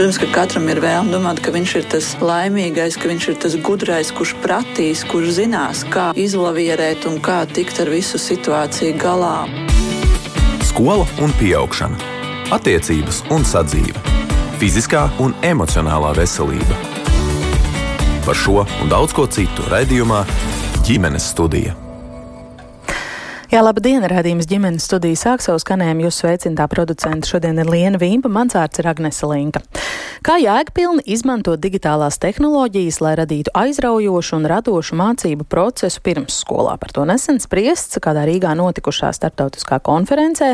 Protams, ka katram ir vēlme domāt, ka viņš ir tas laimīgais, ka viņš ir tas gudrais, kurš pratīs, kurš zinās, kā izlavierēt un kā tikt ar visu situāciju galā. Skola un augšana, attiecības un sadzīve, fiziskā un emocionālā veselība. Par šo un daudz ko citu raidījumā ģimenes studija. Jā, labdien, redzījums ģimenes studija sāk savu skanējumu. Jūs sveicināta producenta šodien ir Liena Vīmba, mans vārds ir Agnese Linka. Kā jēgpilni izmantot digitālās tehnoloģijas, lai radītu aizraujošu un radošu mācību procesu pirmsskolā? Par to nesen spriests kādā Rīgā notikušā starptautiskā konferencē,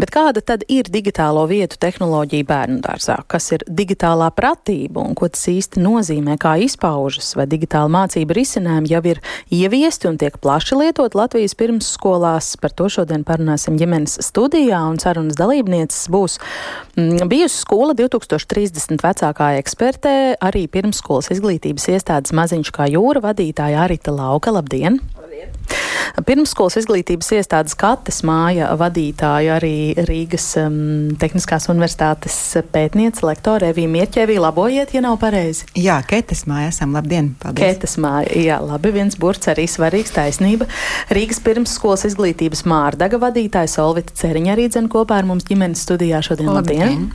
bet kāda tad ir digitālo vietu tehnoloģija bērnu dārzā? Kas ir digitālā pratība un ko tas īsti nozīmē, kā izpaužas, vai digitāla mācība risinājumi jau ir ieviesti un tiek plaši lietot Latvijas pirmsskolā? Skolās. Par to šodien parunāsim ģimenes studijā, un sarunas dalībnieces būs mm, bijusi skola 2030 vecākā ekspertē, arī pirmsskolas izglītības iestādes maziņš kā jūra vadītāja Arita Lauka. Labdien! Pirmskolas izglītības iestādes Kates māja vadītāja arī Rīgas um, Tehniskās universitātes pētniece, lektore Evija Mierķevī. Labojiet, ja nav pareizi. Jā, Ketes māja esam. Labdien! Paldies. Ketes māja, jā, labi, viens burts arī svarīgs taisnība. Rīgas pirmskolas izglītības mārdaga vadītāja Solvita Ceriņa arī dzen kopā ar mums ģimenes studijā šodien. Labdien! labdien.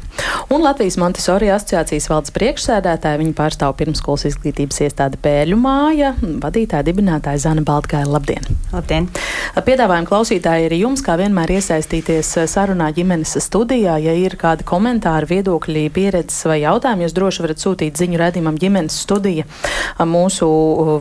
Un Latvijas Montesori asociācijas valdes priekšsēdētāja, viņa pārstāv pirmskolas izglītības iestāde Pēļu māja, vadītāja dibinātāja Zana Baltgāja. Labdien! Labdien! Piedāvājam klausītāji arī jums, kā vienmēr, iesaistīties sarunā ģimenes studijā. Ja ir kādi komentāri, viedokļi, pieredzes vai jautājumi, jūs droši varat sūtīt ziņu redzījumam ģimenes studija. Mūsu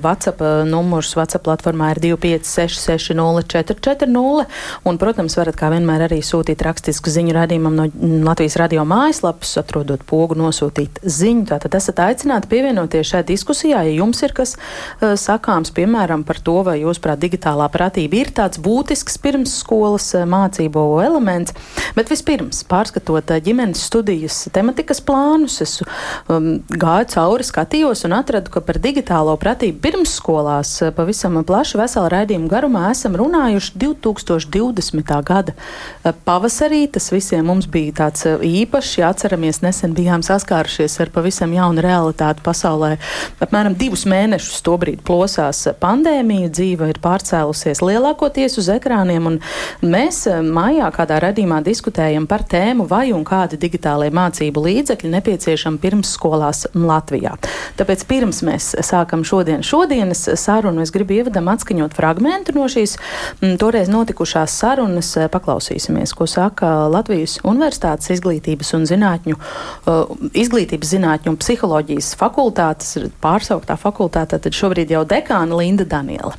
WhatsApp numurs WhatsApp platformā ir 25660440. Un, protams, varat kā vienmēr arī sūtīt rakstisku ziņu redzījumam no Latvijas radio mājaslapas, atrodot pogu nosūtīt ziņu. Tātad esat aicināti pievienoties šai diskusijā, ja jums ir kas sakāms, piemēram, par to, vai jūs prāt digitālā pratība ir tāds būtisks pirmsskolas eh, mācību elements. Bet vispirms, pārskatot eh, ģimenes studijas tematikas plānus, es um, gāju cauri, skatījos un atradu, ka par digitālo pratību pirmsskolās eh, pavisam plaši vesela raidījuma garumā esam runājuši 2020. gada pavasarī. Tas visiem mums bija tāds īpašs, ja atceramies, nesen bijām saskārušies ar pavisam jaunu realitāti pasaulē. Apmēram divus mēnešus tobrīd plosās pandēmija, dzīve ir pārcēlusies lielākoties uz ekrāniem, un mēs eh, mājā kādā radījumā diskutējam par tēmu, vai un kādi digitālie mācību līdzekļi nepieciešami pirmsskolās Latvijā. Tāpēc pirms mēs sākam šodien šodienas sarunu, es gribu ievadam atskaņot fragmentu no šīs m, toreiz notikušās sarunas. Paklausīsimies, ko saka Latvijas Universitātes izglītības un zinātņu, uh, izglītības zinātņu un psiholoģijas fakultātes, pārsauktā fakultāte, tad šobrīd jau dekāna Linda Daniela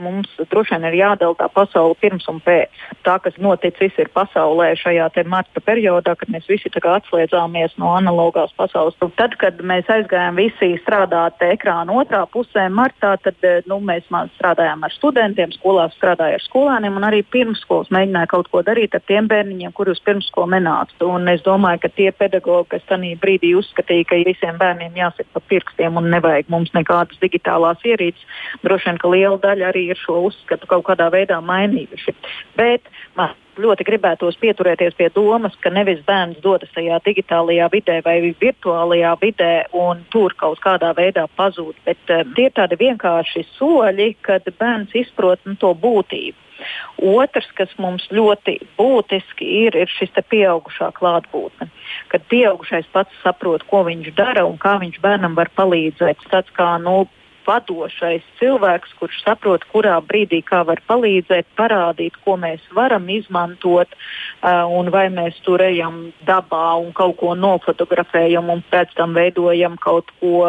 mums droši vien ir jādala tā pasaule pirms un pēc. Tā, kas noticis ir pasaulē šajā marta periodā, kad mēs visi atslēdzāmies no analogās pasaules. Tad, kad mēs aizgājām visi strādāt ekrāna otrā pusē, martā, tad eh, nu, mēs strādājām ar studentiem, skolās strādājām ar skolēniem un arī pirmsskolas mēģināja kaut ko darīt ar tiem bērniņiem, kurus pirmsskolu nenāca. Un es domāju, ka tie pedagoģi, kas tajā brīdī uzskatīja, ka visiem bērniem jāsit pa pirkstiem un nevajag mums nekādas digitālās ierīces, droši vien, ka liela daļa arī ir šo uzskatu kaut kādā veidā mainījuši. Bet man ļoti gribētos pieturēties pie domas, ka nevis bērns dodas tajā digitālajā vidē vai virtuālajā vidē un tur kaut kādā veidā pazūd, bet um, tie ir tādi vienkārši soļi, kad bērns izprot nu, to būtību. Otrs, kas mums ļoti būtiski ir, ir šis pieaugušā klātbūtne. Kad pieaugušais pats saprot, ko viņš dara un kā viņš bērnam var palīdzēt. Tāds kā nu, vadošais cilvēks, kurš saprot, kurā brīdī kā var palīdzēt, parādīt, ko mēs varam izmantot, uh, un vai mēs tur ejam dabā un kaut ko nofotografējam, un pēc tam veidojam kaut ko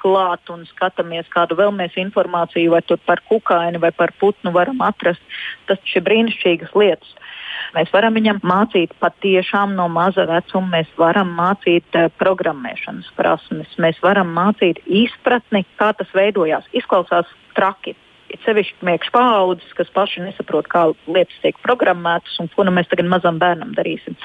klāt un skatāmies, kādu vēl mēs informāciju vai par kukaini vai par putnu varam atrast. Tas ir brīnišķīgas lietas. Mēs varam viņam mācīt patiešām no maza vecuma, mēs varam mācīt uh, programmēšanas prasmes, mēs varam mācīt izpratni, kā tas veidojās. Izklausās traki. Ir sevišķi mēkšķi paudzes, kas paši nesaprot, kā lietas tiek programmētas un ko nu mēs tagad mazam bērnam darīsim.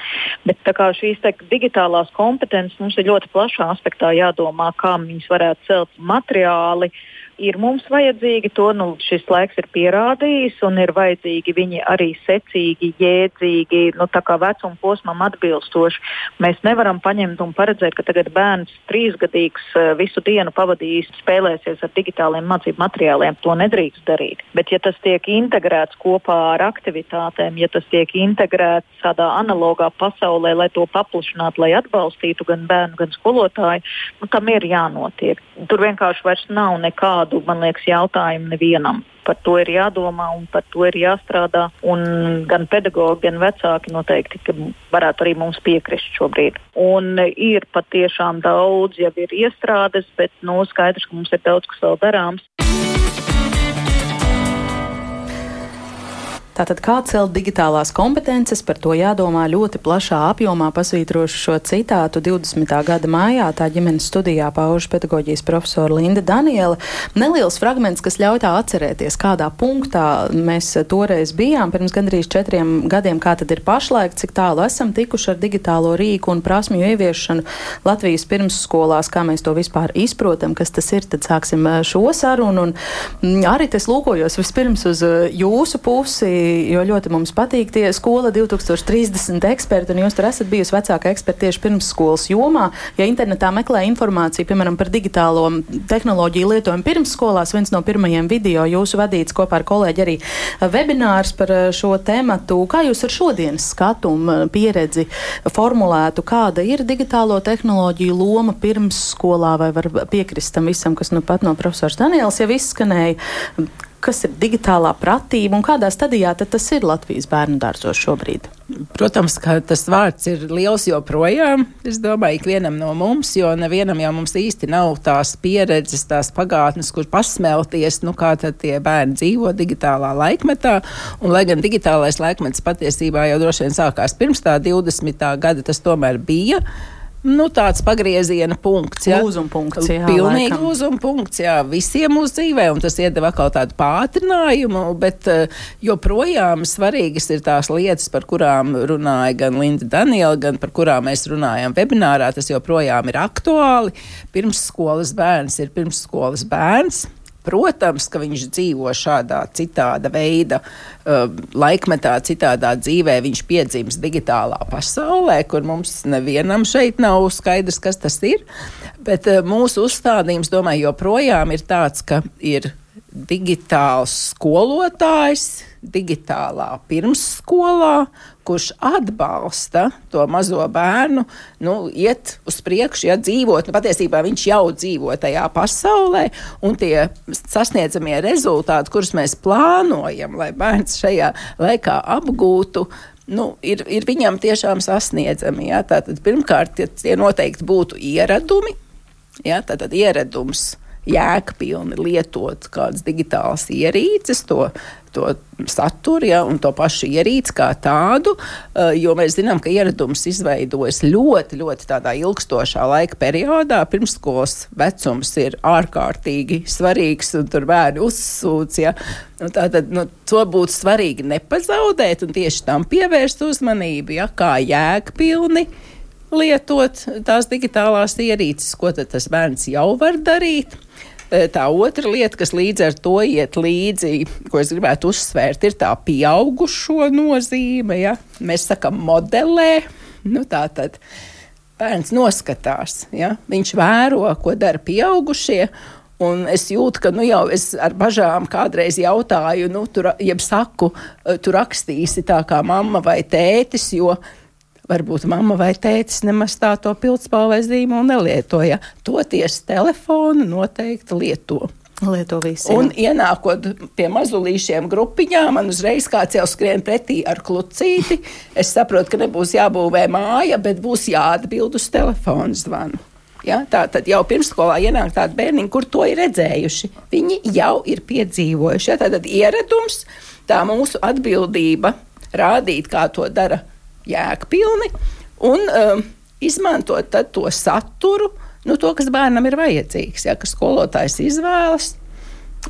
Bet šīs te, digitālās kompetences mums ir ļoti plašā aspektā jādomā, kā viņas varētu celt materiāli, ir mums vajadzīgi, to nu, šis laiks ir pierādījis, un ir vajadzīgi viņi arī secīgi, jēdzīgi, nu, tā kā vecuma posmam atbilstoši. Mēs nevaram paņemt un paredzēt, ka tagad bērns trīsgadīgs eh, visu dienu pavadīs spēlēsies ar digitāliem mācību materiāliem. To nedrīkst darīt. Bet, ja tas tiek integrēts kopā ar aktivitātēm, ja tas tiek integrēts tādā analogā pasaulē, lai to paplašinātu, lai atbalstītu gan bērnu, gan skolotāju, nu, tam ir jānotiek. Tur vienkārši vairs nav nekādu, man liekas, jautājumu nevienam. Par to ir jādomā un par to ir jāstrādā. Un gan pedagogi, gan vecāki noteikti varētu arī mums piekrist šobrīd. Un ir patiešām daudz, jau ir iestrādes, bet nu, skaidrs, ka mums ir daudz kas vēl darāms. Tātad, kā celt digitālās kompetences, par to jādomā ļoti plašā apjomā, pasvītrošu šo citātu 20. gada mājā. Tā ģimenes studijā pauž pedagoģijas profesora Linda Daniela. Neliels fragments, kas ļauj tā atcerēties, kādā punktā mēs toreiz bijām pirms gandrīz četriem gadiem, kā tad ir pašlaik, cik tālu esam tikuši ar digitālo rīku un prasmju ieviešanu Latvijas pirmsskolās, kā mēs to vispār izprotam, kas tas ir. Tad sāksim eh, šo sarunu. Un mm, arī es lūkojos vispirms uz eh, jūsu pusi jo ļoti mums patīk tie skola 2030 eksperti, un jūs tur esat bijusi vecāka eksperta tieši pirmsskolas jomā. Ja internetā meklē informāciju, piemēram, par digitālo tehnoloģiju lietojumu pirmsskolās, viens no pirmajiem video jūsu vadīts kopā ar kolēģi arī webinārs par eh, šo tematu. Kā jūs ar šodienas skatu un eh, pieredzi formulētu, kāda ir digitālo tehnoloģiju loma pirmsskolā, vai var piekrist tam visam, kas nu pat no profesors Daniels jau izskanēja? Kas ir digitālā pratība un kādā stadijā tas ir Latvijas bērnu dārzos šobrīd? Protams, ka tas vārds ir liels joprojām. Es domāju, ikvienam no mums, jo nevienam jau mums īsti nav tās pieredzes, tās pagātnes, kur pasmelties, nu kā tad tie bērni dzīvo digitālā laikmetā. Un, lai gan digitālais laikmets patiesībā jau droši vien sākās pirms tā 20. gada, tas tomēr bija nu, tāds pagrieziena punkts. Ja? Lūzuma punkts. Jā, Pilnīgi lūzuma punkts jā, visiem mūsu dzīvē, un tas iedeva kaut kādu pātrinājumu, bet uh, joprojām svarīgas ir tās lietas, par kurām runāja gan Linda Daniela, gan par kurām mēs runājam webinārā. Tas joprojām ir aktuāli. Pirmsskolas bērns ir pirmsskolas bērns. Protams, ka viņš dzīvo šādā citāda veida uh, laikmetā, citādā dzīvē. Viņš piedzimst digitālā pasaulē, kur mums nevienam šeit nav skaidrs, kas tas ir. Bet uh, mūsu uzstādījums, domāju, joprojām ir tāds, ka ir digitāls skolotājs digitālā pirmsskolā, kurš atbalsta to mazo bērnu, nu, iet uz priekšu, ja dzīvot. Nu, patiesībā viņš jau dzīvo tajā pasaulē, un tie sasniedzamie rezultāti, kurus mēs plānojam, lai bērns šajā laikā apgūtu, nu, ir, ir viņam tiešām sasniedzami. Ja? Tātad, pirmkārt, tie, tie noteikti būtu ieradumi. Ja? Tātad ieradums jēgpilni lietot kādas digitālas ierīces, to to saturu ja, un to pašu ierīci kā tādu, uh, jo mēs zinām, ka ieradums izveidojas ļoti, ļoti tādā ilgstošā laika periodā. Pirmskolas vecums ir ārkārtīgi svarīgs, un tur bērni uzsūc. Ja. Nu, tātad nu, to būtu svarīgi nepazaudēt un tieši tam pievērst uzmanību, ja, kā jēgpilni lietot tās digitālās ierīces, ko tas bērns jau var darīt. Eh, tā otra lieta, kas līdz ar to iet līdzi, ko es gribētu uzsvērt, ir tā pieaugušo nozīme. Ja? Mēs sakam, modelē. Nu, tā tad bērns noskatās, ja? viņš vēro, ko dara pieaugušie. Un es jūtu, ka nu, jau es ar bažām kādreiz jautāju, nu, tur, jeb saku, eh, tu rakstīsi tā kā mamma vai tētis, jo varbūt mamma vai tētis nemaz tā to pildspalvai zīmolu nelietoja. Toties telefonu noteikti lieto. Lieto visi. Un ienākot pie mazulīšiem grupiņām, man uzreiz kāds jau skrien pretī ar klucīti. Es saprotu, ka nebūs jābūvē māja, bet būs jāatbild uz telefonu zvanu. Ja, tā tad jau pirmsskolā ienāk tādi bērni, kur to ir redzējuši. Viņi jau ir piedzīvojuši. Ja, tad ieradums, tā mūsu atbildība rādīt, kā to dara jēgpilni un um, izmantot to saturu, nu, to, kas bērnam ir vajadzīgs. Ja, ka skolotājs izvēlas,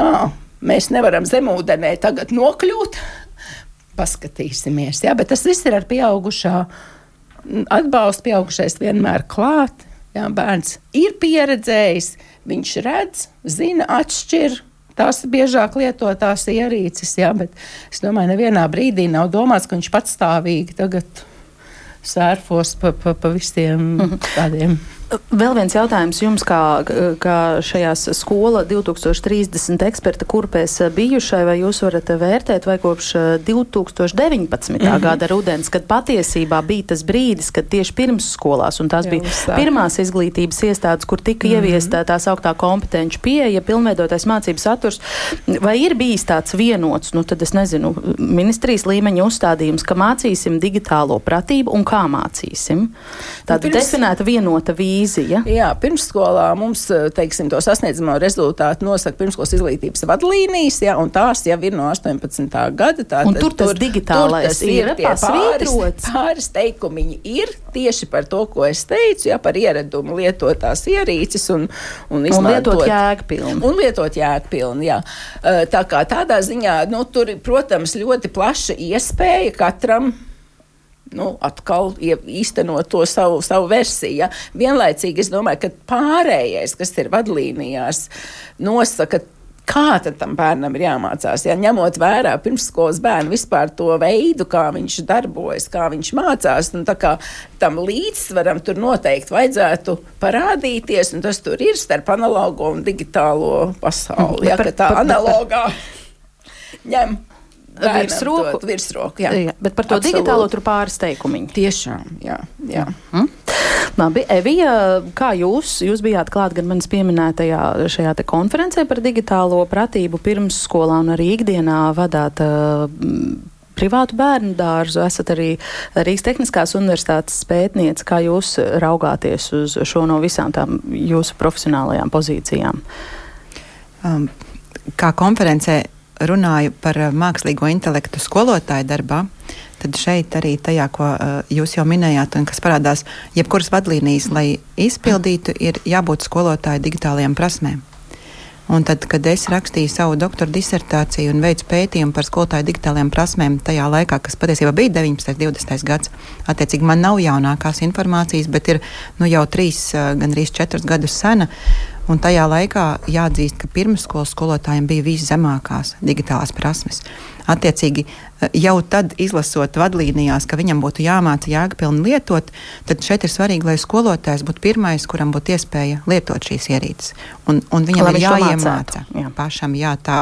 à, mēs nevaram zemūdenē tagad nokļūt, paskatīsimies. Ja, bet tas viss ir ar pieaugušā atbalstu, pieaugušais vienmēr klāt. Jā, bērns ir pieredzējis, viņš redz, zina, atšķir. Tās biežāk lietotās ierīces, jā, bet es domāju, nevienā brīdī nav domāts, ka viņš patstāvīgi tagad sērfos pa, pa, pa visiem mhm. tādiem. Vēl viens jautājums jums, kā, kā šajās skola 2030 eksperta kurpēs bijušai, vai jūs varat vērtēt, vai kopš 2019. Mm -hmm. gada rudens, kad patiesībā bija tas brīdis, kad tieši pirms skolās, un tās Jā, bija uzsāk. pirmās izglītības iestādes, kur tika mm -hmm. ieviesta tā sauktā kompetenci pieeja, pilnveidotais mācību saturs, vai ir bijis tāds vienots, nu tad es nezinu, ministrijas līmeņa uzstādījums, ka mācīsim digitālo pratību un kā mācīsim? Tāda nu, pirms... definēta vienota vīzija vīzija. Jā, pirmsskolā mums, eh, teiksim, to sasniedzamo rezultātu nosaka pirmskolas izglītības vadlīnijas, jā, un tās jau ir no 18. gada. Tā, un tur tas tur, digitālais tur tas ir, ir pāris, pāris teikumiņi ir tieši par to, ko es teicu, jā, par ieredumu lietot tās ierīces un, un izmantot. Un lietot jēgpilni. Un lietot jēgpilni, jā. Eh, tā kā tādā ziņā, nu, tur, protams, ļoti plaša iespēja katram nu, atkal īstenot to savu, savu versiju. Ja? Vienlaicīgi es domāju, ka pārējais, kas ir vadlīnijās, nosaka. Kā tam bērnam ir jāmācās? Ja, ņemot vērā pirmsskolas bērnu vispār to veidu, kā viņš darbojas, kā viņš mācās, nu, kā tam līdzsvaram tur noteikti vajadzētu parādīties, un tas tur ir starp analogo un digitālo pasauli. Ja, par, tā analogā ņem virsroku. virsroku jā. Jā, bet par to Absolūti. digitālo tur pāris teikumiņi. Tiešām, jā. jā. Mm. Labi, Evija, kā jūs, jūs bijāt klāt gan manis pieminētajā šajā te konferencē par digitālo pratību pirms skolā un arī ikdienā vadāt uh, privātu bērnu dārzu, esat arī Rīgas Tehniskās universitātes pētniece. Kā jūs raugāties uz šo no visām tām jūsu profesionālajām pozīcijām? Um, kā konferencē runāju par eh, mākslīgo intelektu skolotāju darbā, tad šeit arī tajā, ko uh, jūs jau minējāt, un kas parādās, jebkuras vadlīnijas, lai izpildītu, ir jābūt skolotāju digitālajām prasmēm. Un tad, kad es rakstīju savu doktora disertāciju un veicu pētījumu par skolotāju digitālajām prasmēm, tajā laikā, kas patiesībā bija 19. un 20. gads, attiecīgi man nav jaunākās informācijas, bet ir nu, jau trīs, eh, gandrīz četrus gadus sena. Un tajā laikā jāatzīst, ka pirmsskolas skolotājiem bija viszemākās digitālās prasmes. Attiecīgi, jau tad izlasot vadlīnijās, ka viņam būtu jāmāca jēgpilni lietot, tad šeit ir svarīgi, lai skolotājs būtu pirmais, kuram būtu iespēja lietot šīs ierīces. Un, un viņam lai ir jāiemāca jā. pašam, jā, tā,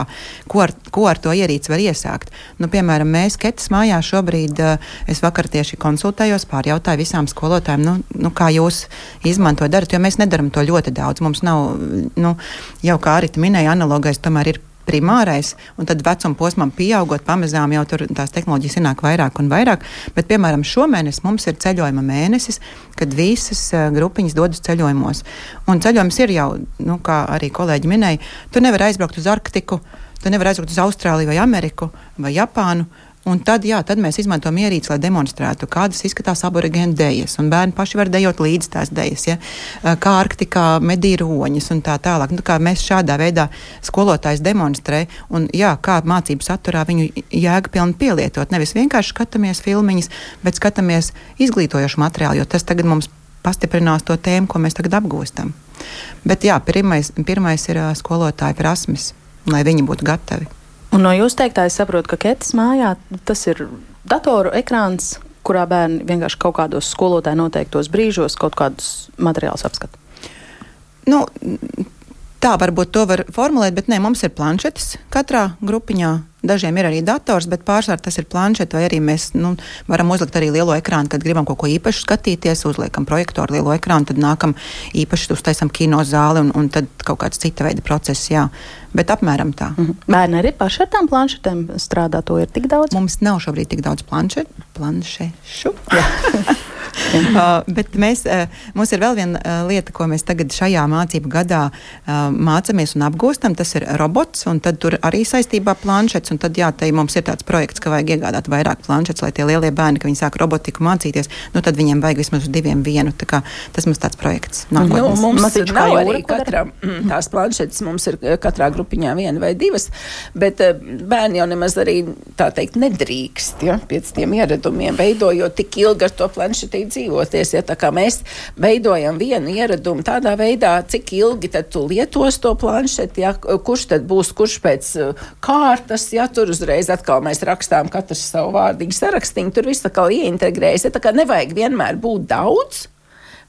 ko, ar, ko ar to ierīci var iesākt. Nu, piemēram, mēs Ketas mājā šobrīd, es vakar tieši konsultējos, pārjautāju visām skolotājiem, nu, nu, kā jūs izmantojat, darat, jo mēs nedaram to ļoti daudz. Mums nav, nu, jau kā arī minēja, analogais tomēr ir primārais, un tad vecuma posmam pieaugot, pamazām jau tur tās tehnoloģijas ienāk vairāk un vairāk. Bet, piemēram, šomēnes mums ir ceļojuma mēnesis, kad visas uh, grupiņas dodas ceļojumos. Un ceļojums ir jau, nu, kā arī kolēģi minēja, tu nevari aizbraukt uz Arktiku, tu nevari aizbraukt uz Austrāliju vai Ameriku vai Japānu. Un tad, jā, tad mēs izmantojam ierīci, lai demonstrētu, kādas izskatās aborigēnu dēļas. Bērni paši var dejot līdzi tās dēļas, ja? kā Arktikā medīja roņas un tā tālāk. Nu, kā mēs šādā veidā skolotājs demonstrē un jā, kā mācību saturā viņu jēgpilni pielietot. Nevis vienkārši skatāmies filmiņas, bet skatāmies izglītojošu materiālu, jo tas tagad mums pastiprinās to tēmu, ko mēs tagad apgūstam. Bet jā, pirmais, pirmais ir skolotāja prasmes, lai viņi būtu gatavi. Un no jūsu teiktā es saprotu, ka Ketas mājā tas ir datoru ekrāns, kurā bērni vienkārši kaut kādos skolotāju noteiktos brīžos kaut kādus materiālus apskata. Nu, tā varbūt to var formulēt, bet nē, mums ir planšetes katrā grupiņā Dažiem ir arī dators, bet pārsvarā tas ir planšets, vai arī mēs nu, varam uzlikt arī lielo ekrānu, kad gribam kaut ko īpašu skatīties, uzliekam projektoru lielo ekrānu, tad nākam īpaši uztaisam kino zāli un, un tad kaut kāds cita veida process. Jā. Bet apmēram tā. Mm -hmm. Bērni arī paši ar tām planšetēm strādā, to ir tik daudz? Mums nav šobrīd tik daudz planšetu. Planšešu. uh, bet mēs, uh, mums ir vēl viena uh, lieta, ko mēs tagad šajā mācību gadā uh, mācāmies un apgūstam. Tas ir robots, un tad tur arī saistībā planšets un tad jā, te mums ir tāds projekts, ka vajag iegādāt vairāk planšetes, lai tie lielie bērni, kad viņi sāk robotiku mācīties, nu tad viņiem vajag vismaz uz diviem vienu. Tā kā, tas mums tāds projekts. Nākotnes. Nu, mums Masiņš nav arī katram, tās planšetes, mums ir eh, katrā grupiņā viena vai divas, bet eh, bērni jau nemaz arī tā teikt nedrīkst, ja, pēc tiem ieradumiem veidojot tik ilgi ar to planšetīti dzīvoties. Ja tā kā mēs veidojam vienu ieradumu tādā veidā, cik ilgi tad tu lietos to planšeti, ja, kurš tad būs, kurš pēc uh, kārtas, ja tur uzreiz atkal mēs rakstām katrs savu vārdiņu sarakstīnu, tur viss atkal ieintegrējas. Ja, tā kā nevajag vienmēr būt daudz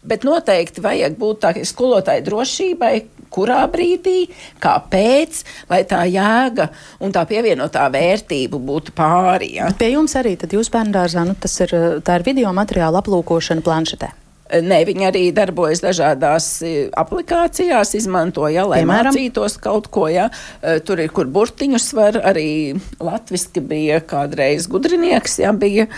bet noteikti vajag būt tā skolotāja drošībai, kurā brīdī, kāpēc, lai tā jēga un tā pievienotā vērtība būtu pāri. Ja? Pie jums arī, tad jūs bērnu dārzā, nu, tas ir, tā ir video materiāla aplūkošana planšetē. Nē, viņi arī darbojas dažādās aplikācijās, izmantoja, lai Piemēram? mācītos kaut ko. Ja. Tur ir, kur burtiņus var arī latviski bija kādreiz gudrinieks, ja bija.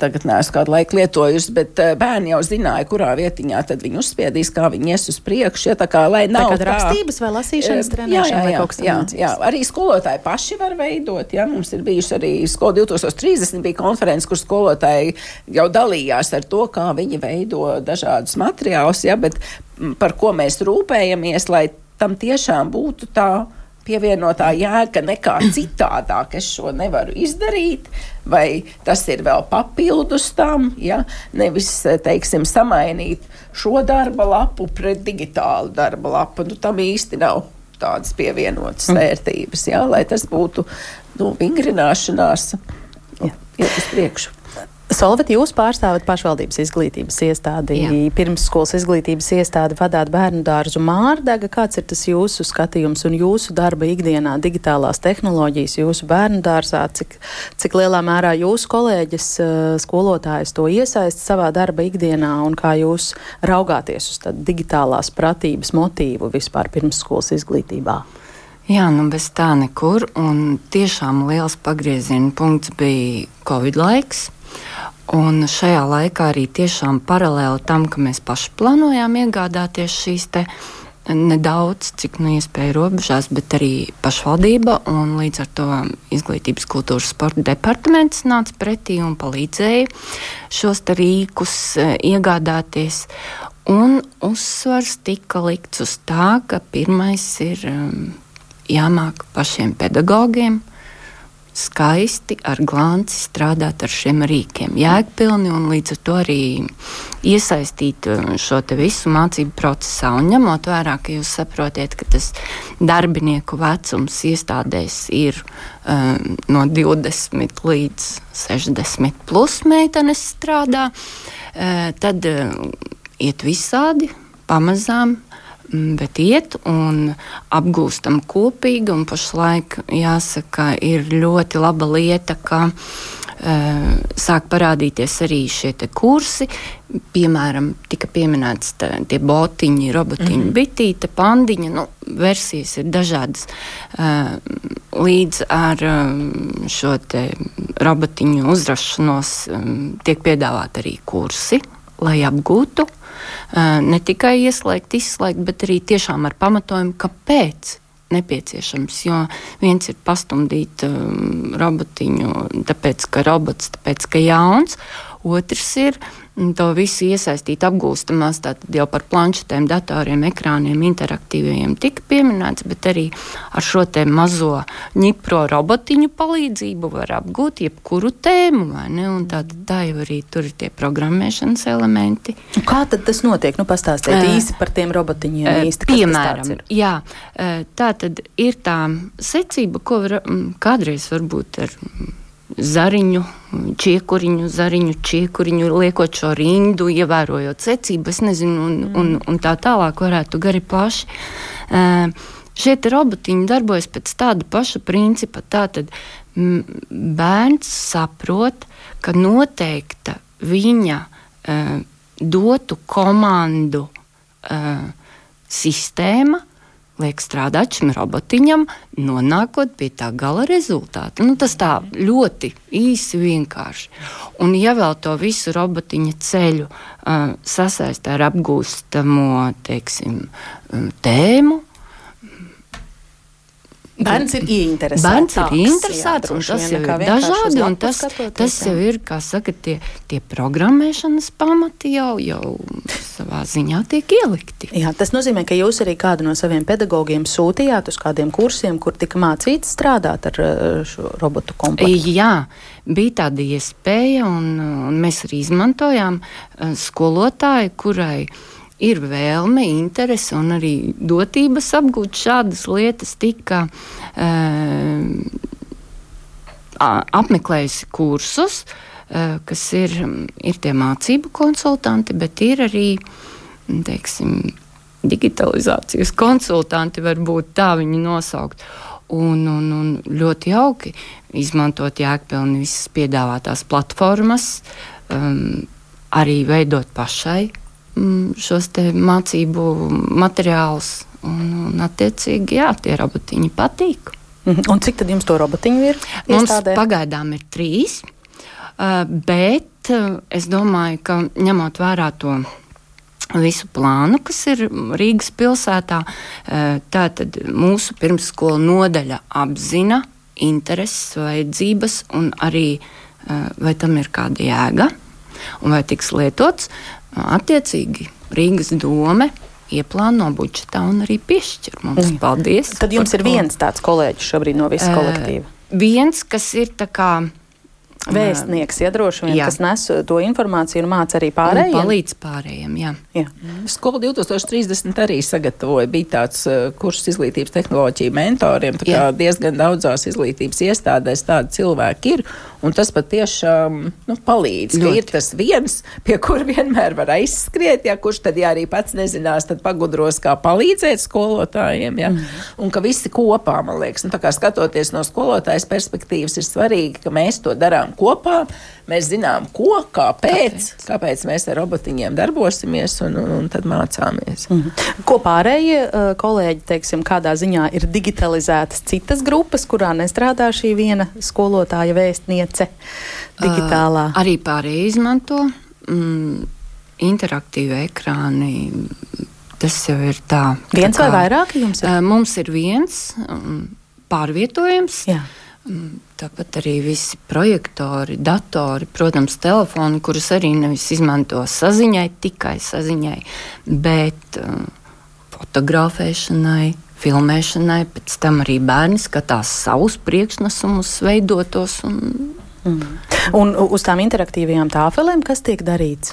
Tagad neesmu kādu laiku lietojusi, bet bērni jau zināja, kurā vietiņā tad viņi uzspiedīs, kā viņi ies uz priekšu. Ja, tā kā, lai nav tā kā rakstības vai lasīšanas jā, jā, vai kaut kas tāds. Jā, arī skolotāji paši var veidot. Ja. Mums ir bijuši arī skola 2030 bija konferences, kur skolotāji jau dalījās ar to, kā viņi veido veido dažādus materiālus, ja, bet par ko mēs rūpējamies, lai tam tiešām būtu tā pievienotā jēga nekā citādāk. Es šo nevaru izdarīt, vai tas ir vēl papildus tam, ja nevis, teiksim, samainīt šo darba lapu pret digitālu darba lapu. Nu, tam īsti nav tādas pievienotas mm. vērtības, ja, lai tas būtu nu, vingrināšanās. Nu, iet uz priekšu. Solvet, jūs pārstāvat pašvaldības izglītības iestādi, Jā. pirmsskolas izglītības iestādi, vadāt bērnu dārzu Mārdega. Kāds ir tas jūsu skatījums un jūsu darba ikdienā, digitālās tehnoloģijas jūsu bērnu dārzā? Cik, cik lielā mērā jūsu kolēģis, eh, skolotājs to iesaist savā darba ikdienā un kā jūs raugāties uz digitālās pratības motīvu vispār pirmsskolas izglītībā? Jā, nu bez tā nekur. Un tiešām liels pagrieziena punkts bija Covid laiks. Un šajā laikā arī tiešām paralēli tam, ka mēs paši plānojām iegādāties šīs nedaudz, cik nu iespēja robežās, bet arī pašvaldība un līdz ar to izglītības kultūras sporta departaments nāca pretī un palīdzēja šos rīkus e, iegādāties. Un uzsvars tika likts uz tā, ka pirmais ir um, jāmāk pašiem pedagogiem skaisti ar glanci strādāt ar šiem rīkiem. Jēgpilni un līdz ar to arī iesaistīt uh, šo visu mācību procesā. Un ņemot vērā, ka jūs saprotiet, ka tas darbinieku vecums iestādēs ir um, no 20 līdz 60 plus meitenes strādā, uh, tad uh, iet visādi pamazām bet iet un apgūstam kopīgi. Un pašlaik jāsaka, ir ļoti laba lieta, ka uh, sāk parādīties arī šie kursi. Piemēram, tika pieminēts tā, tie botiņi, robotiņi, mm -hmm. bitīte, pandiņa. Nu, versijas ir dažādas. Uh, līdz ar um, šo robotiņu uzrašanos um, tiek piedāvāti arī kursi, lai apgūtu ne tikai ieslēgt, izslēgt, bet arī tiešām ar pamatojumu, kāpēc nepieciešams. Jo viens ir pastumdīt um, robotiņu, tāpēc ka robots, tāpēc ka jauns, otrs ir to visu iesaistīt apgūstamās, tātad jau par planšetēm, datoriem, ekrāniem, interaktīviem tika pieminēts, bet arī ar šo te mazo ņipro robotiņu palīdzību var apgūt jebkuru tēmu, vai ne? Un tā, tā jau arī tur ir tie programmēšanas elementi. Kā tad tas notiek? Nu, pastāstiet uh, īsi par tiem robotiņiem uh, īsti. Piemēram, jā, uh, tā tad ir tā secība, ko var, kādreiz varbūt ar zariņu, čiekuriņu, zariņu, čiekuriņu, liekot šo rindu, ievērojot secību, es nezinu, un, mm. un, un tā tālāk varētu gari plaši. Uh, šie robotiņi darbojas pēc tāda paša principa. Tātad bērns saprot, ka noteikta viņa uh, dotu komandu uh, sistēma liek strādāt šim robotiņam, nonākot pie tā gala rezultāta. Nu, tas tā ļoti īsi vienkārši. Un, ja vēl to visu robotiņa ceļu uh, sasaistā ar apgūstamo teiksim, tēmu. Bērns ir ieinteresēts. Bērns ir ieinteresēts, un tas jau ir dažādi, un tas, tas jau ir, kā saka, tie, tie programmēšanas pamati jau, jau savā ziņā tiek ielikti. Jā, tas nozīmē, ka jūs arī kādu no saviem pedagogiem sūtījāt uz kādiem kursiem, kur tika mācīts strādāt ar šo robotu komplektu. Jā, bija tāda iespēja, un, un mēs arī izmantojām eh, skolotāju, kurai ir vēlme, interese un arī dotības apgūt šādas lietas, tika uh, apmeklējusi kursus. Uh, Eh, kas ir, ir tie mācību konsultanti, bet ir arī teiksim, digitalizācijas konsultanti, varbūt tā viņi nosaukt. Un, un, un ļoti jauki izmantot jēgpilni visas piedāvātās platformas, um, arī veidot pašai um, šos mācību materiālus. Un, un attiecīgi, jā, tie robotiņi patīk. Mhm. Un cik tad jums to robotiņu ir? Mums iestādē? pagaidām ir trīs. Eh, bet eh, es domāju, ka ņemot vērā to visu plānu, kas ir Rīgas pilsētā, eh, tātad mūsu pirmsskola nodaļa apzina intereses, vajadzības un arī vai tam ir kāda jēga un vai tiks lietots attiecīgi Rīgas dome ieplāno budžetā un arī piešķir mums. Mm. Paldies! Tad jums ir viens tāds kolēģis šobrīd no visa kolektīva. Uh, viens, kas ir tā kā Vēstnieks, ja droši vien, jā. kas nes to informāciju un māca arī pārējiem. Un palīdz pārējiem, jā. jā. Mm. Skola 2030 arī sagatavoja, bija tāds uh, kurs izglītības tehnoloģiju mentoriem, tā kā jā. diezgan daudzās izglītības iestādēs tādi cilvēki ir, un tas patiešām nu, palīdz, Ļoti. ka ir tas viens, pie kur vienmēr var aizskriet, ja kurš tad, ja arī pats nezinās, tad pagudros, kā palīdzēt skolotājiem, ja, mm. un ka visi kopā, man liekas, nu, tā kā skatoties no skolotājas perspektīvas, ir svarīgi, ka mēs to darām kopā. Mēs zinām, ko, kāpēc, kāpēc, kāpēc mēs ar robotiņiem darbosimies un, un, un tad mācāmies. Mm -hmm. Ko pārējie uh, kolēģi, teiksim, kādā ziņā ir digitalizētas citas grupas, kurā nestrādā šī viena skolotāja vēstniece digitālā? Uh, arī pārējie izmanto mm, interaktīvi ekrāni. Tas jau ir tā. Viens tā kā, vai vairāk jums ir? Uh, mums ir viens um, pārvietojums. Jā. Um, Tāpat arī visi projektori, datori, protams, telefoni, kurus arī nevis izmanto saziņai, tikai saziņai, bet uh, fotografēšanai, filmēšanai. Pēc tam arī bērni skatās savus priekšnesumus, veidotos. Un, mm. un uz tām interaktīvajām tāfelēm, kas tiek darīts?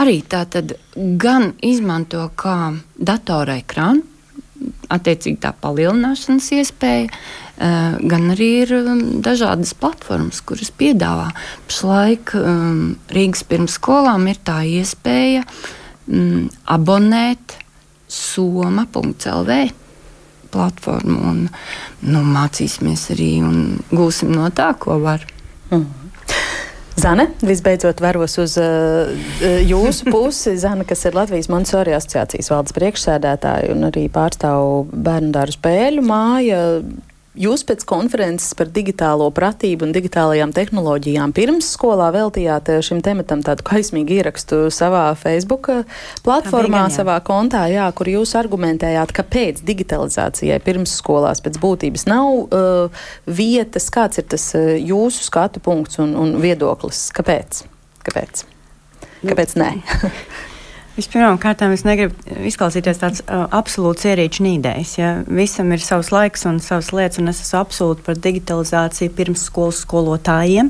Arī tā tad gan izmanto kā datora ekrānu, attiecīgi tā palielināšanas iespēja, eh, gan arī ir um, dažādas platformas, kuras piedāvā. Pašlaik um, Rīgas pirmsskolām ir tā iespēja um, abonēt soma.lv platformu un nu, mācīsimies arī un gūsim no tā, ko var. Mm. Zane, visbeidzot, veros uz uh, jūsu pusi. Zane, kas ir Latvijas Montesori asociācijas valdes priekšsēdētāja un arī pārstāv bērnu dārzu spēļu māja. Jūs pēc konferences par digitālo pratību un digitālajām tehnoloģijām pirms skolā veltījāt eh, šim tematam tādu kaismīgu ierakstu savā Facebook eh, platformā, gan, savā kontā, jā, kur jūs argumentējāt, kāpēc digitalizācijai pirms skolās pēc būtības nav uh, vietas. Kāds ir tas uh, jūsu skatu punkts un, un viedoklis? Kāpēc? Kāpēc? Kāpēc nē? Vispirmkārt, es negribu izklausīties tāds uh, absolūts ierīču nīdējs. Ja? Visam ir savs laiks un savas lietas, un es esmu absolūti par digitalizāciju pirms skolas skolotājiem,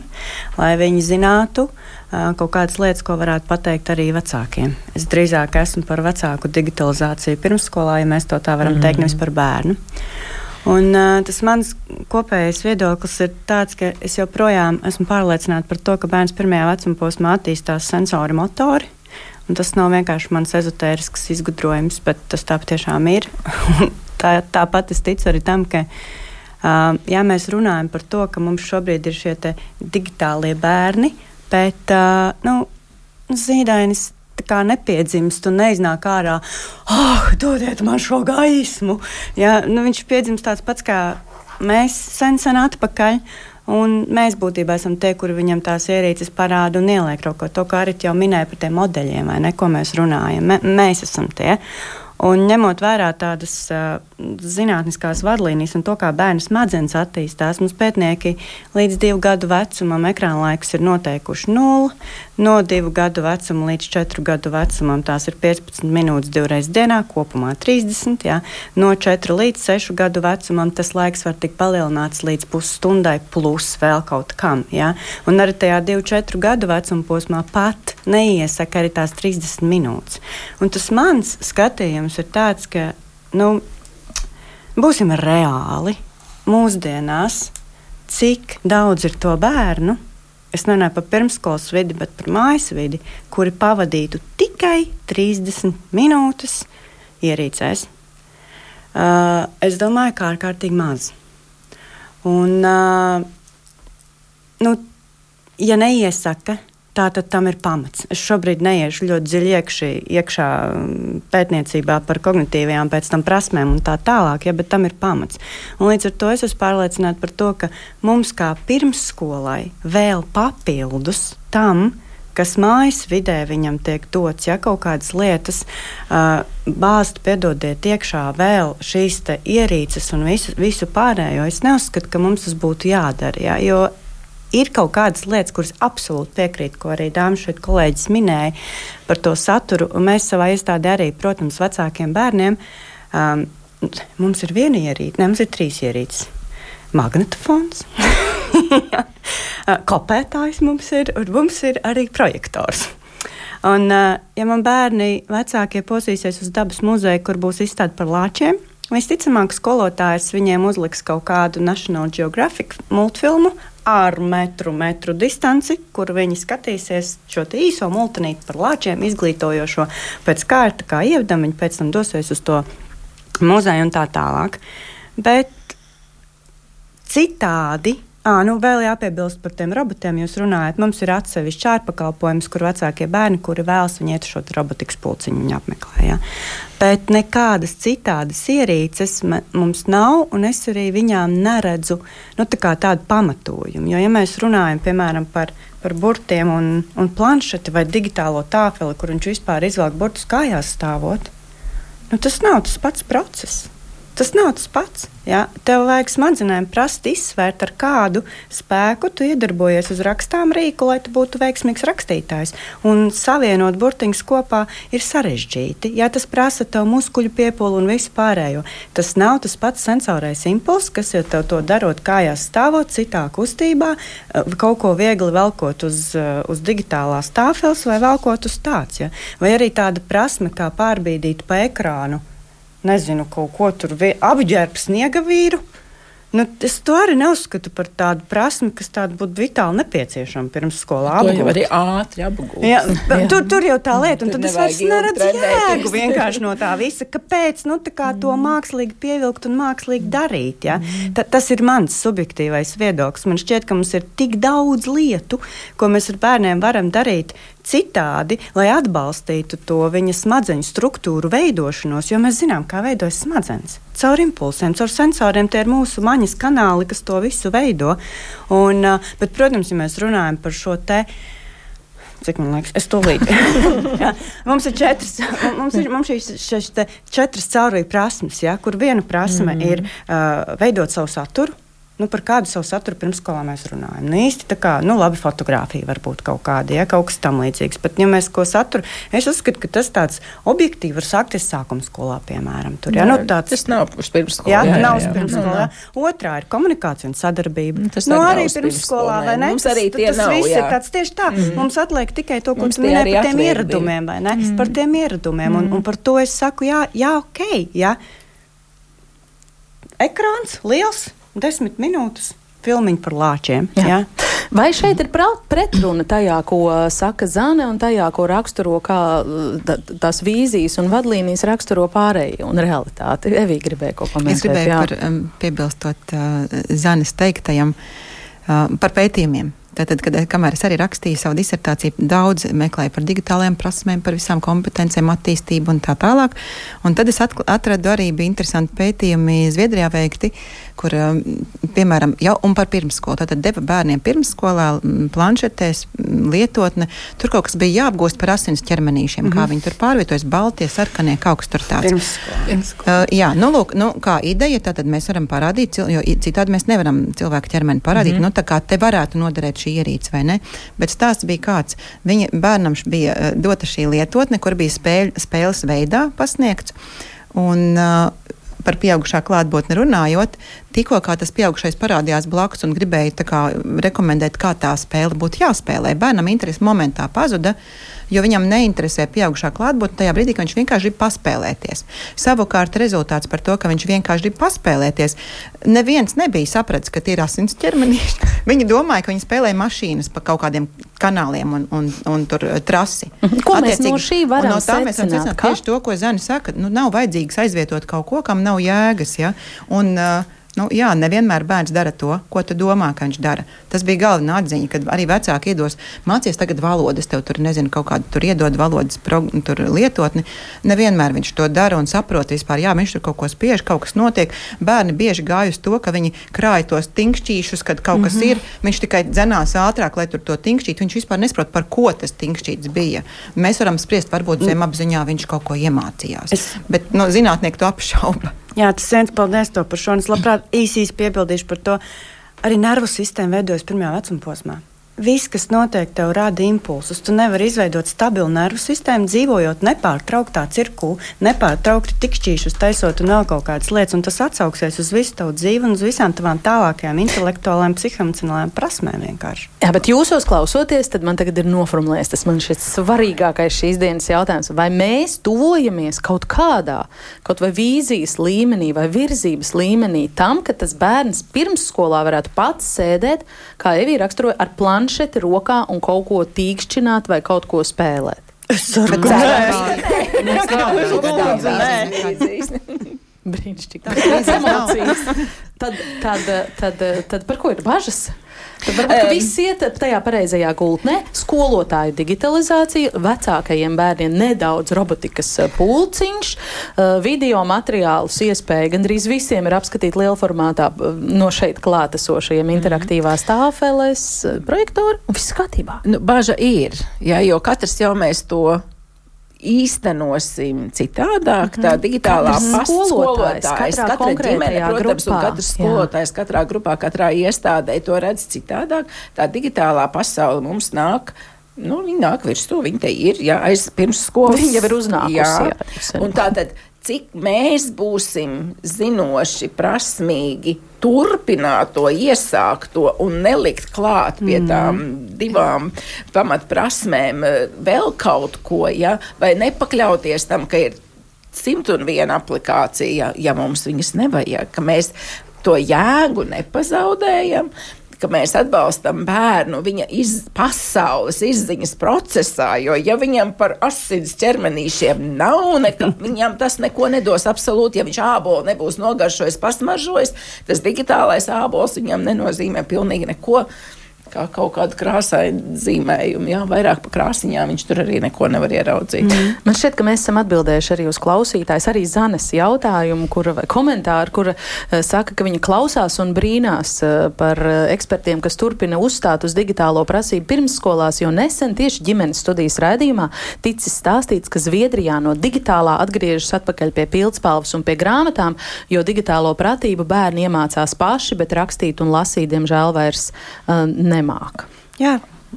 lai viņi zinātu uh, kaut kādas lietas, ko varētu pateikt arī vecākiem. Es drīzāk esmu par vecāku digitalizāciju pirmsskolā, ja mēs to tā varam mm -hmm. teikt, nevis par bērnu. Un, uh, tas mans kopējais viedoklis ir tāds, ka es joprojām esmu pārliecināta par to, ka bērns pirmajā vecuma posmā attīstās sensori motori. Un tas nav vienkārši mans ezotērisks izgudrojums, bet tas tā patiešām ir. tā, tāpat es ticu arī tam, ka, uh, ja mēs runājam par to, ka mums šobrīd ir šie digitālie bērni, bet uh, nu, zīdainis kā nepiedzimst un neiznāk ārā, oh, dodiet man šo gaismu. Ja, nu, viņš piedzimst tāds pats kā mēs sen, sen atpakaļ. Un mēs būtībā esam tie, kuri viņam tās ierīces parāda un ieliek ko. To, kā arī jau minēja par tiem modeļiem, vai ne, ko mēs runājam. M mēs esam tie. Un ņemot vērā tādas uh, zinātniskās vadlīnijas un to, kā bērnu smadzenes attīstās, mums pētnieki līdz divu gadu vecumam ekrāna laiks ir noteikuši nulli. No divu gadu vecuma līdz četru gadu vecumam tās ir 15 minūtes divreiz dienā, kopumā 30. Jā. No 4 līdz 6 gadu vecumam tas laiks var tikt palielināts līdz pusstundai, plus vēl kaut kam. Jā. Un arī tajā 2-4 gadu vecuma posmā pat neiesaka arī tās 30 minūtes. Un tas mans skatījums ir tāds, ka nu, būsim reāli mūsdienās, cik daudz ir to bērnu es nerunāju par pirmskolas vidi, bet par mājas vidi, kuri pavadītu tikai 30 minūtes ierīcēs. Uh, es domāju, ka ārkārtīgi maz. Un, uh, nu, ja neiesaka, Tā tad tam ir pamats. Es šobrīd neiešu ļoti dziļi iekšī, iekšā mm, pētniecībā par kognitīvajām pēc tam prasmēm un tā tālāk, ja, bet tam ir pamats. Un līdz ar to es esmu pārliecināta par to, ka mums kā pirmsskolai vēl papildus tam, kas mājas vidē viņam tiek dots, ja kaut kādas lietas uh, bāzt, piedodiet, iekšā vēl šīs ierīces un visu, visu pārējo. Es neuzskatu, ka mums tas būtu jādara. Ja, jo ir kaut kādas lietas, kuras absolūti piekrītu, ko arī dāmas šeit kolēģis minēja par to saturu. Mēs savā iestādē arī, protams, vecākiem bērniem um, mums ir viena ierīce, ne mums ir trīs ierīces. Magnetofons, kopētājs mums ir, un mums ir arī projektors. Un, uh, ja man bērni vecākie posīsies uz dabas muzeju, kur būs izstāde par lāčiem, visticamāk, skolotājs viņiem uzliks kaut kādu National Geographic multfilmu ar metru, metru distanci, kur viņi skatīsies šo īso multinīti par lāčiem, izglītojošo pēc kārta, kā ievedam, viņi pēc tam dosies uz to muzeju un tā tālāk. Bet citādi À, nu vēl jāpiebilst par tiem robotiem. Jūs runājat, mums ir atsevišķs ārpakalpojums, kur vecākie bērni, kuri vēlas viņu iet šo robotikas pulciņu, viņi apmeklē. Ja? Bet nekādas citādas ierīces mums nav, un es arī viņām neredzu nu, tā tādu pamatojumu. Jo, ja mēs runājam piemēram par, par burtiem un, un planšeti vai digitālo tāfeli, kur viņš vispār izvelk burtus kājās stāvot, nu, tas nav tas pats process. Tas nav tas pats. Ja? Tev vajag smadzenēm prast izsvērt, ar kādu spēku tu iedarbojies uz rakstām rīku, lai tu būtu veiksmīgs rakstītājs. Un savienot burtiņus kopā ir sarežģīti. Ja tas prasa tev muskuļu piepūli un visu pārējo, tas nav tas pats sensorais impulss, kas jau tev to darot kājās stāvot, citā kustībā, eh, kaut ko viegli velkot uz, eh, uz digitālās tāfeles vai velkot uz tāds. Ja? Vai arī tāda prasme, kā pārbīdīt pa ekrānu nezinu, kaut ko tur apģērbt sniega vīru. Nu, es to arī neuzskatu par tādu prasmi, kas tāda būtu vitāli nepieciešama pirms skolā. Tā jau arī ātri apgūt. Jā, jā. Tur, tur jau tā lieta, un tad es vairs neredzu jēgu vienkārši no tā visa. Kāpēc nu, kā to mm. mākslīgi pievilkt un mākslīgi darīt? Ja? Mm. Ta, tas ir mans subjektīvais viedoklis. Man šķiet, ka mums ir tik daudz lietu, ko mēs ar bērniem varam darīt citādi, lai atbalstītu to viņa smadzeņu struktūru veidošanos, jo mēs zinām, kā veidojas smadzenes. Caur impulsiem, caur sensoriem tie ir mūsu maņas kanāli, kas to visu veido. Un, bet, protams, ja mēs runājam par šo te cik man liekas, es tūlīt. jā, mums ir četras, mums ir, mums šīs, šīs četras caurvīju prasmes, jā, kur viena prasme mm -hmm. ir uh, veidot savu saturu nu, par kādu savu saturu pirmsskolā mēs runājam. Nu, īsti tā kā, nu, labi, fotografija varbūt kaut kāda, ja kaut kas tam līdzīgs. Bet, ja mēs ko saturu, es uzskatu, ka tas tāds objektīvi var sākties sākuma skolā, piemēram. Tur, ja, nu, tāds, tas nav uz pirmsskolā. Jā, jā, jā, nav uz pirmsskolā. Otrā ir komunikācija un sadarbība. Nu, tas nu, arī pirmsskolā, vai ne? Mums arī tie tas nav, viss jā. ir tāds tieši tā. Mm. Mums atliek tikai to, ko tu minēji par tiem ieradumiem, vai ne? Mm. Par tiem ieradumiem. Mm. Un, un par to es saku, jā, jā ok. Jā. Ekrāns liels, desmit minūtes filmiņu par lāčiem. Jā. Jā. Vai šeit ir pretruna tajā, ko saka Zane, un tajā, ko raksturo kā tās vīzijas un vadlīnijas raksturo pārējie un realitāti? Evī gribēja ko komentēt. Es gribēju jā. par, um, piebilstot uh, Zanes teiktajam uh, par pētījumiem. Tātad, kad, kamēr es arī rakstīju savu disertāciju, daudz meklēju par digitālajām prasmēm, par visām kompetencijām, attīstību un tā tālāk. Un tad es atradu arī bija interesanti pētījumi Zviedrijā veikti, kur, um, piemēram, jau un par pirmsskolu. Tātad deva bērniem pirmsskolā planšetēs lietotne. Tur kaut kas bija jāapgūst par asins ķermenīšiem, mm -hmm. kā mhm. viņi tur pārvietojas, baltie, sarkanie, kaut kas tur tāds. Pirmsskola. Uh, jā, nu, lūk, nu, kā ideja, tātad mēs varam parādīt, jo citādi mēs nevaram cilvēku ķermeni parādīt. Mm -hmm. nu, tā kā te varētu noderēt šī ierīce vai ne. Bet stāsts bija kāds. Viņa bērnam bija uh, dota šī lietotne, kur bija spēļ, spēles veidā pasniegts. Un, uh, par pieaugušā klātbūtni runājot, tikko tas pieaugušais parādījās blakus un gribēja kā, rekomendēt, kā tā spēle būtu jāspēlē, bērnam interesi momentā pazuda. Uh, jo viņam neinteresē pieaugušā klātbūtne tajā brīdī, kad viņš vienkārši grib paspēlēties. Savukārt rezultāts par to, ka viņš vienkārši grib paspēlēties, neviens nebija sapratis, ka tie ir asins ķermenīši. Viņi domāja, ka viņi spēlē mašīnas pa kaut kādiem kanāliem un, un, un tur uh, trasi. Mhm. Ko mēs no šī varam no secināt? Mēs varam secināt tieši to, ko Zani saka. Nu, nav vajadzīgs aizvietot kaut ko, kam nav jēgas. Ja? Un, uh, Nu, jā, nevienmēr bērns dara to, ko tu domā, ka viņš dara. Tas bija galvenā atziņa, kad arī vecāki iedos mācīties tagad valodas, tev tur nezinu, kaut kādu tur iedod valodas pro, tur lietotni. Nevienmēr viņš to dara un saprot vispār, jā, viņš tur kaut ko spiež, kaut kas notiek. Bērni bieži gāj uz to, ka viņi krāj tos tinkšķīšus, kad kaut kas mm -hmm. ir. Viņš tikai dzenās ātrāk, lai tur to tinkšķītu. Viņš vispār nesaprot, par ko tas tinkšķīts bija. Mēs varam spriest, varbūt zemapziņā viņš kaut ko iemācījās. Es... Bet no, zinātnieki to apšauba. Jā, tas viens paldies to par šo. Es labprāt īsīs piebildīšu par to. Arī nervu sistēma veidojas pirmajā vecuma posmā viss, kas notiek, tev rada impulsus. Tu nevari izveidot stabilu nervu sistēmu, dzīvojot nepārtrauktā cirkulā, nepārtraukti tikšķīšus taisot un vēl kaut kādas lietas. Tas atsauksies uz visu tavu dzīvi un uz visām tavām tālākajām intelektuālām, psihoemocionālām prasmēm vienkārši. Jā, bet jūsos klausoties, tad man tagad ir noformulēts tas man šis svarīgākais šīs dienas jautājums. Vai mēs tuvojamies kaut kādā, kaut vai vīzijas līmenī vai virzības līmenī tam, ka tas bērns pirmsskolā varētu pats sēdēt, kā Evija raksturoja, ar planšu planšeti rokā un kaut ko tīkšķināt vai kaut ko spēlēt. Es ceru, ka. Tas ir emocijas. Tad, tad, tad, tad par ko ir bažas? Tad varbūt um, viss iet tajā pareizajā gultnē. Skolotāju digitalizācija, vecākajiem bērniem nedaudz robotikas eh, pulciņš, uh, video materiālus iespēja gandrīz visiem ir apskatīt liela formātā no šeit klātesošajiem -hmm. interaktīvās tāfeles, projektori un viss kārtībā. Nu, baža ir, jā, jo katrs jau mēs to īstenosim citādāk. Tā mhm. digitālā paskolotājs, katra, ģimene, protams, grupā, un katrs skolotājs katrā grupā, katrā iestādē to redz citādāk. Tā digitālā pasaule mums nāk. Nu, viņa nāk virsū, viņa te ir, jā, aiz pirms skolas. Viņa jau ir uznākusi. Jā, jā un tā tad cik mēs būsim zinoši, prasmīgi, turpināt to iesākto un nelikt klāt pie mm. tām divām pamatprasmēm eh, vēl kaut ko, ja? vai nepakļauties tam, ka ir simt un viena aplikācija, ja, ja mums viņas nevajag, ka mēs to jēgu nepazaudējam, ka mēs atbalstam bērnu viņa iz, pasaules izziņas procesā, jo ja viņam par asins ķermenīšiem nav, neka, viņam tas neko nedos absolūti, ja viņš ābolu nebūs nogaršojis, pasmaržojis, tas digitālais ābols viņam nenozīmē pilnīgi neko kā kaut kāda krāsaina zīmējuma. Jā, vairāk par krāsiņām viņš tur arī neko nevar ieraudzīt. Mm. Man šķiet, ka mēs esam atbildējuši arī uz klausītājs, arī Zanes jautājumu, kura komentāru, kura uh, saka, ka viņa klausās un brīnās uh, par uh, ekspertiem, kas turpina uzstāt uz digitālo prasību pirmsskolās, jo nesen tieši ģimenes studijas raidījumā ticis stāstīts, ka Zviedrijā no digitālā atgriežas atpakaļ pie pildspalvas un pie grāmatām, jo digitālo pratību bērni iemācās paši, bet rakstīt un lasīt, diemžēl, vairs uh, ne nemāca. Jā,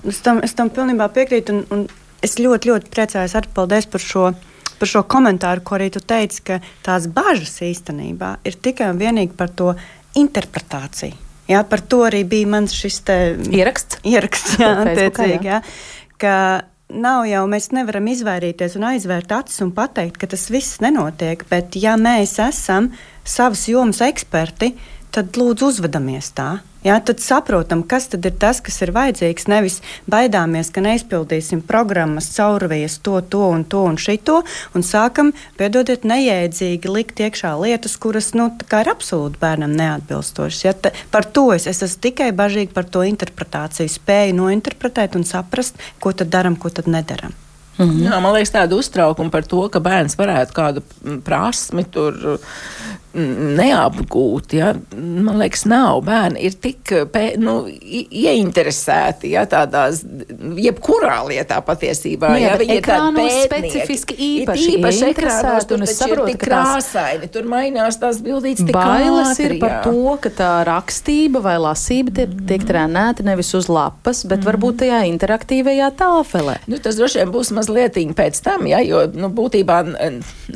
es tam, es tam pilnībā piekrītu. Un, un es ļoti, ļoti priecājos arī paldies par šo. Par šo komentāru, ko arī tu teici, ka tās bažas īstenībā ir tikai un vienīgi par to interpretāciju. Jā, par to arī bija mans šis ieraksts. ieraksts jā, attiecīgi, jā. Ka nav jau mēs nevaram izvairīties un aizvērt acis un pateikt, ka tas viss nenotiek. Bet, ja mēs esam savas jomas eksperti, tad lūdzu uzvedamies tā Jā, tad saprotam, kas tad ir tas, kas ir vajadzīgs. Nevis baidāmies, ka neizpildīsim programmas, caurvies to, to un to un šito, un sākam, piedodiet, nejēdzīgi likt iekšā lietas, kuras nu, ir absolūti bērnam neatbilstošas. Ja, par to es, es esmu tikai bažīga par to interpretāciju, spēju nointerpretēt un saprast, ko tad daram, ko tad nedaram. Mm -hmm. Jā, man liekas, tāda uztraukuma par to, ka bērns varētu kādu prasmi tur neapgūti. Ja? Man liekas, nav bērni ir tik pē, nu, ieinteresēti ja, tādās, jebkurā lietā patiesībā. Nu, jā, ja, viņi ir tādi specifiski īpaši, īpaši ekrānos, tur es saprotu, ka krāsaini, tur mainās tās bildītas tik bailes ātri, ir par jā. to, ka tā rakstība vai lasība tiek, tiek trenēta nevis uz lapas, bet mm. varbūt tajā interaktīvajā tāfelē. Nu, tas droši vien būs mazliet pēc tam, ja, jo nu, būtībā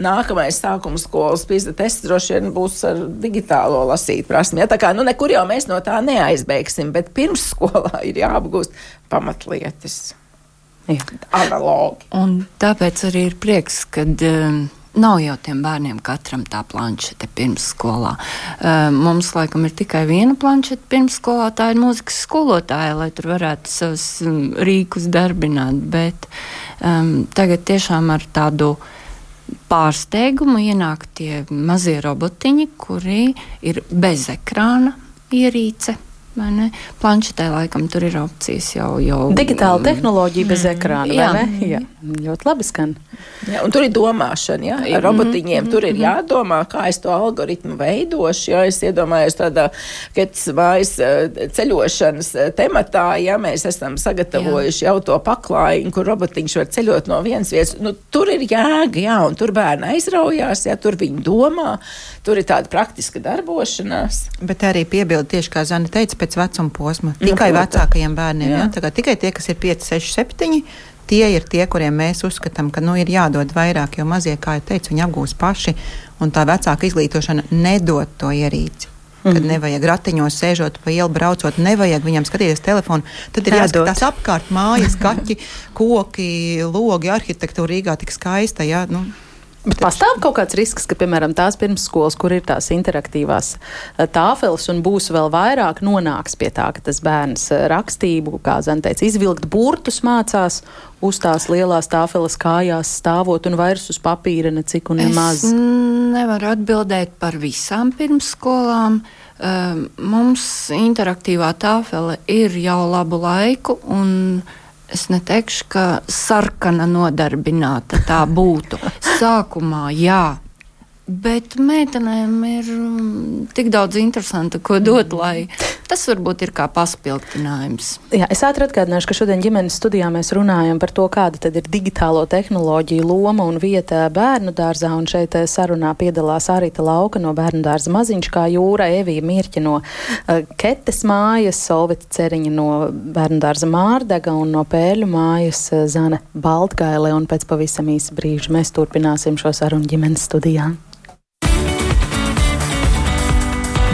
nākamais sākuma skolas pīzda tests droši vien būs ar digitālo lasīt prasmi. Ja? Tā kā nu, nekur jau mēs no tā neaizbēgsim, bet pirms skolā ir jāapgūst pamatlietas. Jā. Analogi. Un tāpēc arī ir prieks, ka um, nav jau tiem bērniem katram tā planšete pirms skolā. Uh, mums laikam ir tikai viena planšete pirms skolā, tā ir mūzikas skolotāja, lai tur varētu savus um, rīkus darbināt. Bet um, tagad tiešām ar tādu uh, pārsteigumu ienāk tie mazie robotiņi, kuri ir bez ekrāna ierīce. Planšetē laikam tur ir opcijas jau. jau Digitāla tehnoloģija bez mm. ekrāna. Jā. jā, ļoti labi skan. Jā, un tur ir domāšana. Jā, ar robotiņiem mm, tur ir mm-hmm. jādomā, kā es to algoritmu veidošu. Jā, es iedomājos tādā mājas eh, ceļošanas eh, tematā, ja mēs esam sagatavojuši jā. jau to paklājiņu, kur robotiņš var ceļot no vienas vietas. Nu, tur ir jēga, jā, un tur bērni aizraujās, jā, tur viņi domā, tur ir tāda praktiska darbošanās. Bet arī piebildu tieši kā Zana teica, pēc vecuma posma. Nu, tikai nu, vecākajiem bērniem. Jā. Ja? Tikai tie, kas ir 5, 6, 7. Tie ir tie, kuriem mēs uzskatām, ka nu, ir jādod vairāk, jo mazie, kā jau teicu, viņi apgūs paši, un tā vecāka izglītošana nedod to ierīci. Kad mm -hmm. nevajag ratiņos sēžot pa ielu, braucot, nevajag viņam skatīties telefonu. Tad ir jāskatās apkārt, mājas, kaķi, koki, logi, arhitektūra Rīgā tik skaista. Jā, nu, Bet pastāv kaut kāds risks, ka, piemēram, tās pirmsskolas, kur ir tās interaktīvās eh, tāfeles un būs vēl vairāk, nonāks pie tā, ka tas bērns eh, rakstību, kā Zana teica, izvilkt burtus mācās uz tās lielās tāfeles kājās stāvot un vairs uz papīra necik un nemaz. Es nevaru atbildēt par visām pirmsskolām. Um, mums interaktīvā tāfele ir jau labu laiku un es neteikšu, ka sarkana nodarbināta tā būtu. Sākumā jā, Bet meitenēm ir mm, tik daudz interesanta, ko dot, lai tas varbūt ir kā paspildinājums. Jā, es ātri atgādināšu, ka šodien ģimenes studijā mēs runājam par to, kāda tad ir digitālo tehnoloģiju loma un vieta bērnu dārzā. Un šeit eh, sarunā piedalās Arita Lauka no bērnu dārza Maziņš kā jūra, Evija Mirķa no uh, Ketes mājas, Solvita Ceriņa no bērnu dārza Mārdega un no Pēļu mājas uh, Zana Baltgaile. Un pēc pavisam īsa brīža mēs turpināsim šo sarunu ģimenes studijā.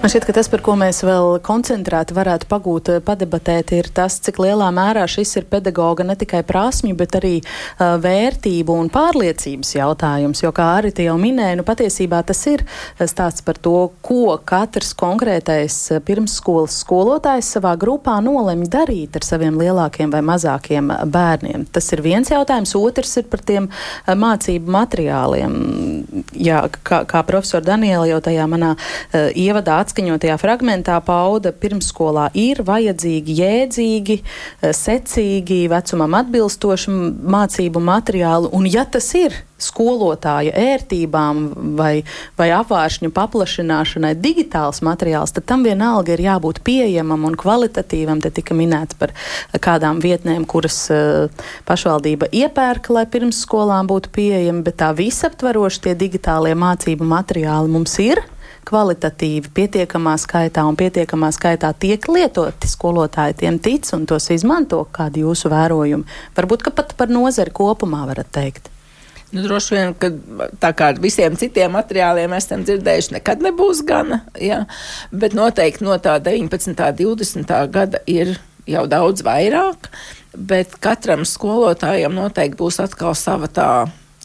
Man šķiet, ka tas, par ko mēs vēl koncentrēti varētu pagūt, eh, padebatēt, ir tas, cik lielā mērā šis ir pedagoga ne tikai prasmju, bet arī uh, vērtību un pārliecības jautājums. Jo, kā arī jau minēja, nu, patiesībā tas ir stāsts par to, ko katrs konkrētais pirmsskolas skolotājs savā grupā nolemj darīt ar saviem lielākiem vai mazākiem bērniem. Tas ir viens jautājums. Otrs ir par tiem mācību materiāliem. Jā, kā, kā profesora Daniela jau tajā manā uh, ievadā atskaņotajā fragmentā pauda, pirmsskolā ir vajadzīgi jēdzīgi, eh, secīgi, vecumam atbilstoši mācību materiāli, un ja tas ir skolotāja ērtībām vai, vai apvāršņu paplašināšanai digitāls materiāls, tad tam vienalga ir jābūt pieejamam un kvalitatīvam. Te tika minēts par kādām vietnēm, kuras uh, pašvaldība iepērka, lai pirms skolām būtu pieejami, bet tā visaptvaroši tie digitālie mācību materiāli mums ir kvalitatīvi, pietiekamā skaitā un pietiekamā skaitā tiek lietoti. Skolotāji tiem tic un tos izmanto. Kādi jūsu vērojumi? Varbūt pat par nozari kopumā varat teikt. Nu, droši vien, ka tā kā ar visiem citiem materiāliem esam dzirdējuši, nekad nebūs gana. Jā. Bet noteikti no tā 19. un 20. gada ir jau daudz vairāk. Bet katram skolotājam noteikti būs atkal sava tā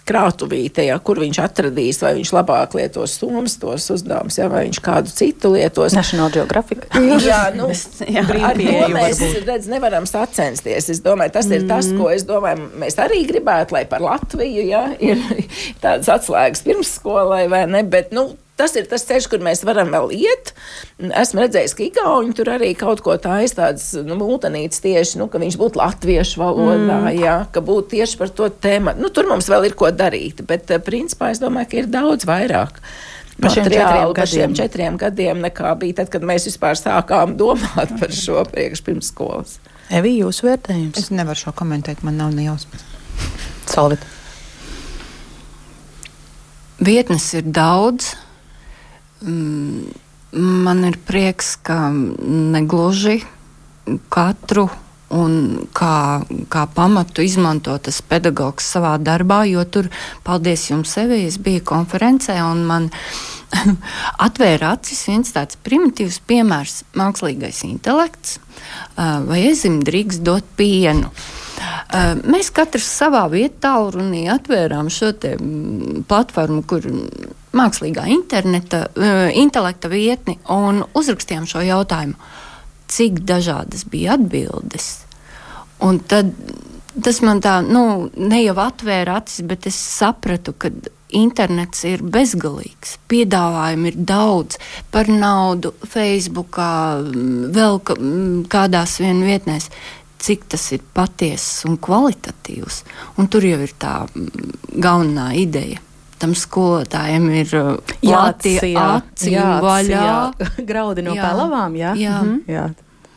krātuvīte, ja, kur viņš atradīs, vai viņš labāk lietos somas tos uzdevumus, ja, vai viņš kādu citu lietos. National Geographic. jā, nu, jā, ar to mēs redz, nevaram sacensties. Es domāju, tas ir mm. tas, ko es domāju, mēs arī gribētu, lai par Latviju ja, ir tādas atslēgas pirmsskolai vai ne, bet, nu, Tas ir tas ceļš, kur mēs varam vēl iet. Esmu redzējis, ka Igauni tur arī kaut ko tādas tādas nu, mūtenītas tieši, nu, ka viņš būtu latviešu valodā, mm. jā, ka būtu tieši par to tēmu. Nu, tur mums vēl ir ko darīt, bet eh, principā es domāju, ka ir daudz vairāk. Par šiem četriem, par šiem četriem gadiem nekā bija tad, kad mēs vispār sākām domāt par šo priekš pirms skolas. Evī, jūsu vērtējums? Es nevaru šo komentēt, man nav ne jausmas. Salvit. Vietnes ir daudz, man ir prieks, ka negluži katru un kā, kā pamatu izmanto tas pedagogs savā darbā, jo tur, paldies jums, sevi, es biju konferencē un man atvēra acis viens tāds primitīvs piemērs - mākslīgais intelekts, vai ezim drīkst dot pienu. Mēs katrs savā vietā runī atvērām šo platformu, kur mākslīgā interneta, intelekta vietni un uzrakstījām šo jautājumu, cik dažādas bija atbildes. Un tad tas man tā, nu, ne jau atvēra acis, bet es sapratu, ka internets ir bezgalīgs. Piedāvājumi ir daudz par naudu, Facebook, vēl kādās vien vietnēs. Cik tas ir patiess un kvalitatīvs. Un tur jau ir tā galvenā ideja tam skolotājiem ir jāatcer acis vaļā. Graudi no jā, pelavām, jā. jā. Mm -hmm. jā.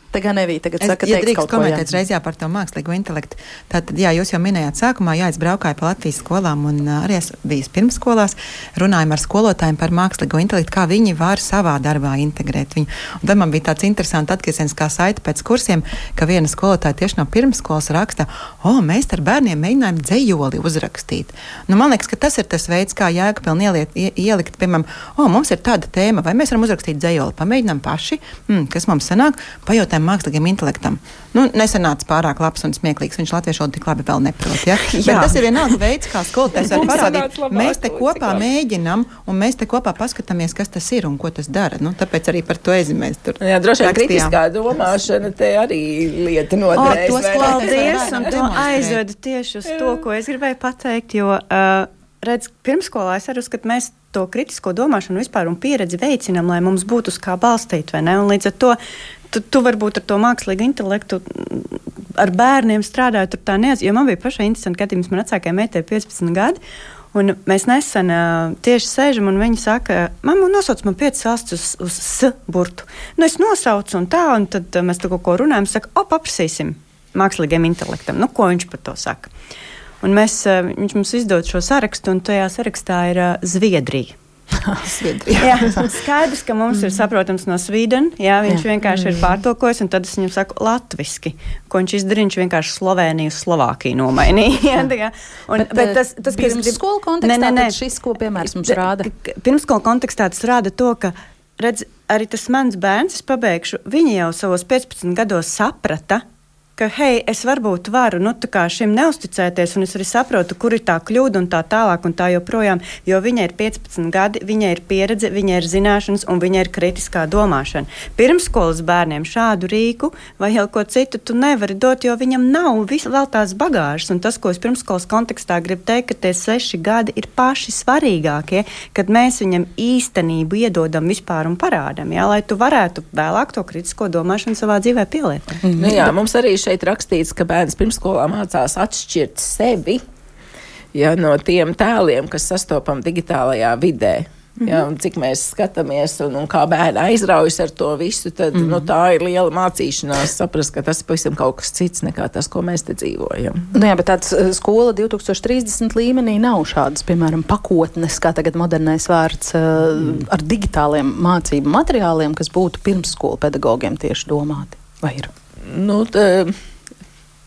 Tā gan nebija. Tagad es, saka, ja drīkst komentēt reizē par to mākslīgo intelektu. Tātad, jā, jūs jau minējāt sākumā, jā, es braukāju pa Latvijas skolām un arī es biju pirmsskolās, runājām ar skolotājiem par mākslīgo intelektu, kā viņi var savā darbā integrēt viņu. Un tad man bija tāds interesants atgrieziens kā saita pēc kursiem, ka viena skolotāja tieši no pirmsskolas raksta, o, oh, mēs ar bērniem mēģinājām dzējoli uzrakstīt. Nu, man liekas, ka tas ir tas veids, kā jēgpilni ieliet, ielikt, piemēram, o, mums ir tāda tēma, vai mēs varam uzrakstīt dzējoli, pamēģinām paši, mm, kas mums sanāk, pajautājam tam mākslīgam intelektam. Nu, nesanāca pārāk labs un smieklīgs. Viņš latviešu valodu tik labi vēl neprot. Ja? Bet tas ir vienalga veids, kā skolotājs var parādīt. Mēs te kopā mēģinam, un mēs te kopā paskatāmies, kas tas ir un ko tas dara. Nu, tāpēc arī par to ezimēs tur. Jā, droši vien kritiskā domāšana te arī lieta noderēs. O, tos paldies, un to aizvedu tieši uz to, ko es gribēju pateikt, jo, uh, redz, pirmskolā es arī uzskatu, mēs to kritisko domāšanu vispār un pieredzi veicinam, lai mums būtu uz kā balstīt, vai ne? Un līdz ar to tu, tu varbūt ar to mākslīgu intelektu. Ar bērniem strādājot, tur tā. Jo man bija pašai interesanti, kad man vecākajai meitai 15 gadi. Un mēs nesen uh, tieši sēžam, un viņi saka, mamma, nosauc man piecas valsts uz, uz S burtu. Nu, es nosaucu, un tā, un tad uh, mēs tur kaut ko runājam, saka, o, paprasīsim mākslīgiem intelektam, nu, ko viņš par to saka. Un mēs, uh, viņš mums izdod šo sarakstu, un tajā sarakstā ir uh, Zviedrija. jā, skaidrs, ka mums ir saprotams no Svīdena. Jā, viņš jā. vienkārši ir mm. pārtulkojis, un tad es viņam saku latviešu. Ko viņš izdarīja? Viņš vienkārši Sloveniju, Slovākiju nomainīja. jā, un, bet, bet tas, tas kas ir skolu kontekstā, ne, ne, ne. šis, ko piemērs mums rāda. Pirmskolas kontekstā tas rāda to, ka redz, arī tas mans bērns, es pabeigšu, viņi jau savos 15 gados saprata, ka, hei, es varbūt varu nu, šim neusticēties, un es arī saprotu, kur ir tā kļūda un tā tālāk, un tā joprojām, jo viņai ir 15 gadi, viņai ir pieredze, viņai ir zināšanas, un viņai ir kritiskā domāšana. Pirmskolas bērniem šādu rīku vai jau ko citu tu nevari dot, jo viņam nav vis, vēl tās bagāžas, un tas, ko es pirmskolas kontekstā gribu teikt, ka tie seši gadi ir paši svarīgākie, kad mēs viņam īstenību iedodam vispār un parādam, jā, lai tu varētu vēlāk to kritisko domāšanu savā dzīvē pielietot. Mm -hmm. nu, jā, mums arī šeit šeit rakstīts, ka bērns pirmsskolā mācās atšķirt sevi ja, no tiem tēliem, kas sastopam digitālajā vidē. Ja, cik mēs skatāmies, un, un kā bērni aizraujas ar to visu, tad mm -hmm. nu, tā ir liela mācīšanās. Saprast, ka tas ir pavisam kaut kas cits nekā tas, ko mēs te dzīvojam. Nu, jā, bet tāds eh, skola 2030 līmenī nav šādas, piemēram, pakotnes, kā tagad modernais vārds, mm. ar digitāliem mācību materiāliem, kas būtu pirmsskolu pedagogiem tieši domāti. Vai ir? Nu, tā,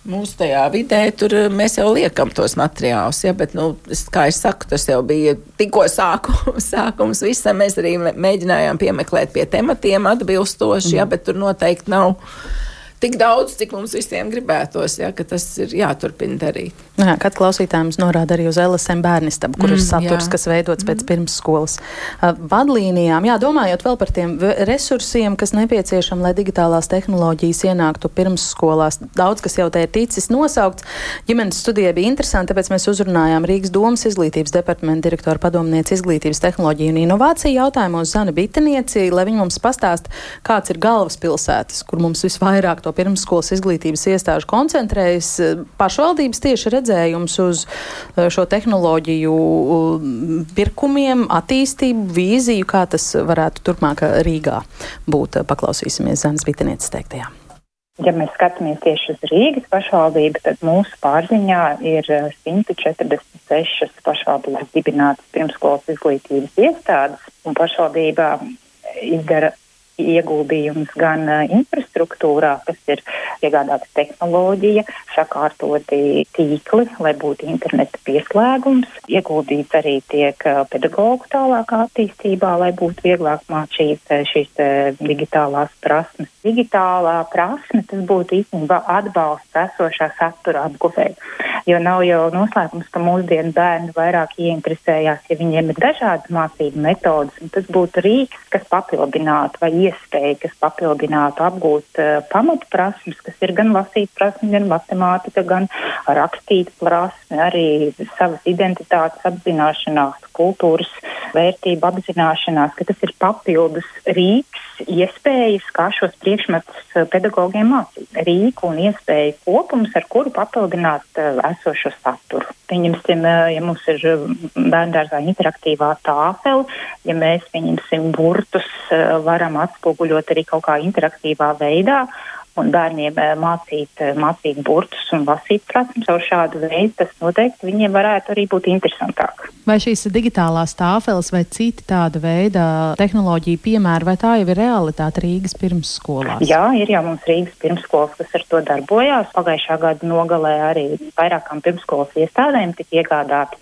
Mūsu tajā vidē tur eh, mēs jau liekam tos materiālus, ja, bet, nu, es, kā es saku, tas jau bija tikko sākums, sākums visam. Mēs arī mēģinājām piemeklēt pie tematiem atbilstoši, mm. ja, bet tur noteikti nav tik daudz, cik mums visiem gribētos, ja, ka tas ir jāturpina darīt. Nu jā, kad klausītājums norāda arī uz LSM bērnistabu, kur mm, ir saturs, jā. kas veidots pēc mm. pirmsskolas uh, vadlīnijām. Jā, domājot vēl par tiem resursiem, kas nepieciešami, lai digitālās tehnoloģijas ienāktu pirmsskolās. Daudz, kas jau te ir ticis nosaukts. Ģimenes studija bija interesanta, tāpēc mēs uzrunājām Rīgas domas izglītības departamenta direktora padomnieci izglītības tehnoloģiju un inovāciju jautājumos Zana Bitenieci, lai viņi mums pastāst, kāds ir galvaspilsētas, kur mums visvairāk to pirmsskolas izglītības iestāžu koncentrējas. Pašvaldības tieši redzējums uz eh, šo tehnoloģiju pirkumiem, attīstību, vīziju, kā tas varētu turpmāk Rīgā būt. Paklausīsimies Zemes Bitenieces teiktajā. Ja mēs skatāmies tieši uz Rīgas pašvaldību, tad mūsu pārziņā ir 146 eh, pašvaldības dibinātas pirmskolas izglītības iestādes, un pašvaldībā izdara ieguldījums gan uh, infrastruktūrā, kas ir iegādāta tehnoloģija, sakārtoti tīkli, lai būtu interneta pieslēgums. Ieguldīts arī tiek uh, pedagoģu tālākā attīstībā, lai būtu vieglāk mācīt uh, šīs digitālās prasmes. Digitālā prasme tas būtu īstenībā atbalsts esošā satura apguvēja. Jo nav jau noslēpums, ka mūsdienu bērni vairāk ieinteresējās, ja viņiem ir dažādas mācību metodas, un tas būtu rīks, kas papildinātu vai iespēja, kas papildinātu apgūt uh, pamatprasmes, kas ir gan lasīt prasme, gan matemātika, gan rakstīt prasme, arī savas identitātes apzināšanās, kultūras vērtību apzināšanās, ka tas ir papildus rīks, iespējas, kā šos priekšmetus eh, pedagogiem mācīt. Rīku un iespēju kopums, ar kuru papildināt uh, esošo saturu. Pieņemsim, uh, ja mums ir bērndārzā interaktīvā tāfela, ja mēs, pieņemsim, burtus uh, varam atspoguļot arī kaut kā interaktīvā veidā, un bērniem eh, mācīt, eh, mācīt burtus un lasīt prasmes ar šādu veidu, tas noteikti viņiem varētu arī būt interesantāk. Vai šīs digitālās tāfeles vai citi tāda veida tehnoloģija piemēri, vai tā jau ir realitāte Rīgas pirmsskolās? Jā, ir jau mums Rīgas pirmsskolas, kas ar to darbojās. Pagājušā gada nogalē arī vairākām pirmsskolas iestādēm tika iegādāti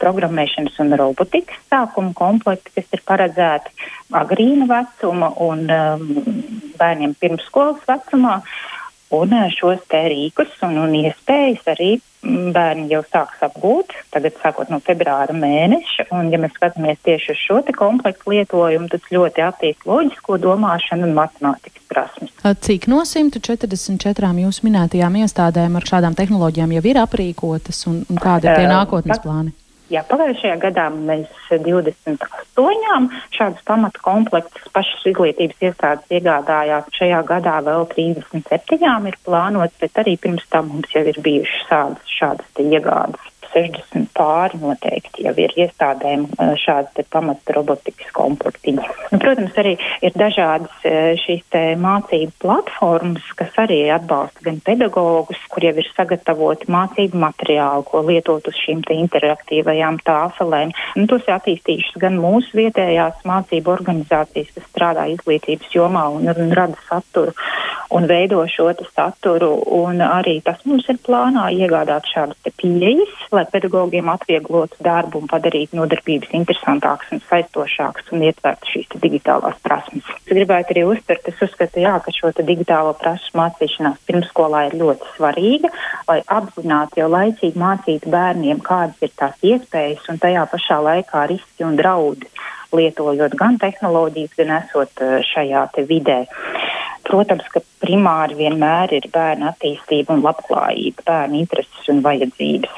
programmēšanas un robotikas sākuma komplekti, kas ir paredzēti agrīna vecuma un um, bērniem pirmsskolas vecumā. Un šos te rīkus un, un iespējas arī mm, bērni jau sāks apgūt, tagad sākot no februāra mēneša. Un, ja mēs skatāmies tieši uz šo komplektu lietojumu, tas ļoti attīst loģisko domāšanu un matemātikas prasmes. Cik no 144 jūsu minētajām iestādēm ar šādām tehnoloģijām jau ir aprīkotas un, un kādi ir tie nākotnes plāni? Jā, pagājušajā gadā mēs 28 šādus pamatu komplektus pašas izglītības iestādes iegādājās. Šajā gadā vēl 37 ir plānots, bet arī pirms tam mums jau ir bijušas šādas, šādas iegādes. 60 pāri noteikti jau ir iestādēm šādas pamata robotikas komplektiņi. Nu, protams, arī ir dažādas šīs mācību platformas, kas arī atbalsta gan pedagogus, kur jau ir sagatavoti mācību materiāli, ko lietot uz šīm interaktīvajām tāfelēm. Nu, tos ir attīstījušas gan mūsu vietējās mācību organizācijas, kas strādā izglītības jomā un, un rada saturu un veido šo saturu. Un arī tas mums ir plānā iegādāt šādas pieejas, lai pedagogiem atvieglotu darbu un padarītu nodarbības interesantākas un saistošākas un ietvertu šīs digitālās prasmes. Es gribētu arī uzsvert, es uzskatu, jā, ka šo digitālo prasmu mācīšanās pirmskolā ir ļoti svarīga, lai apzināti jau laicīgi mācītu bērniem, kādas ir tās iespējas un tajā pašā laikā riski un draudi lietojot gan tehnoloģijas, gan esot eh, šajā vidē. Protams, ka primāri vienmēr ir bērna attīstība un labklājība, bērna intereses un vajadzības.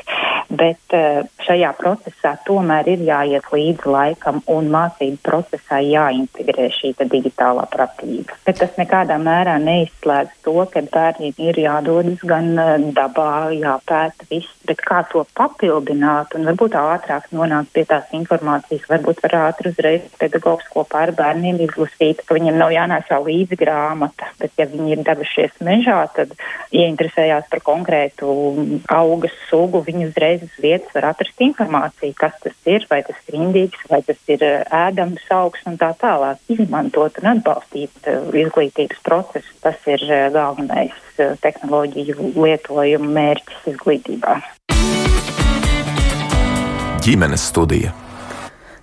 Bet eh, šajā procesā tomēr ir jāiet līdzi laikam un mācību procesā jāintegrē šī digitālā pratība. Bet tas nekādā mērā neizslēdz to, ka bērniem ir jādodas gan eh, dabā, jāpēta viss, bet kā to papildināt un varbūt ātrāk nonākt pie tās informācijas, varbūt var ātri uzreiz pedagogs kopā ar bērniem izlasīt, ka viņiem nav jānēsā līdzi grāmata, bet ja viņi ir devušies mežā, tad ieinteresējās par konkrētu augas sugu, viņi uzreiz uz vietas var atrast informāciju, kas tas ir, vai tas ir indīgs, vai tas ir eh, ēdams augs un tā tālāk. Izmantot un atbalstīt uh, izglītības procesu, tas ir uh, galvenais tehnoloģiju lietojuma mērķis izglītībā. Ģimenes studija.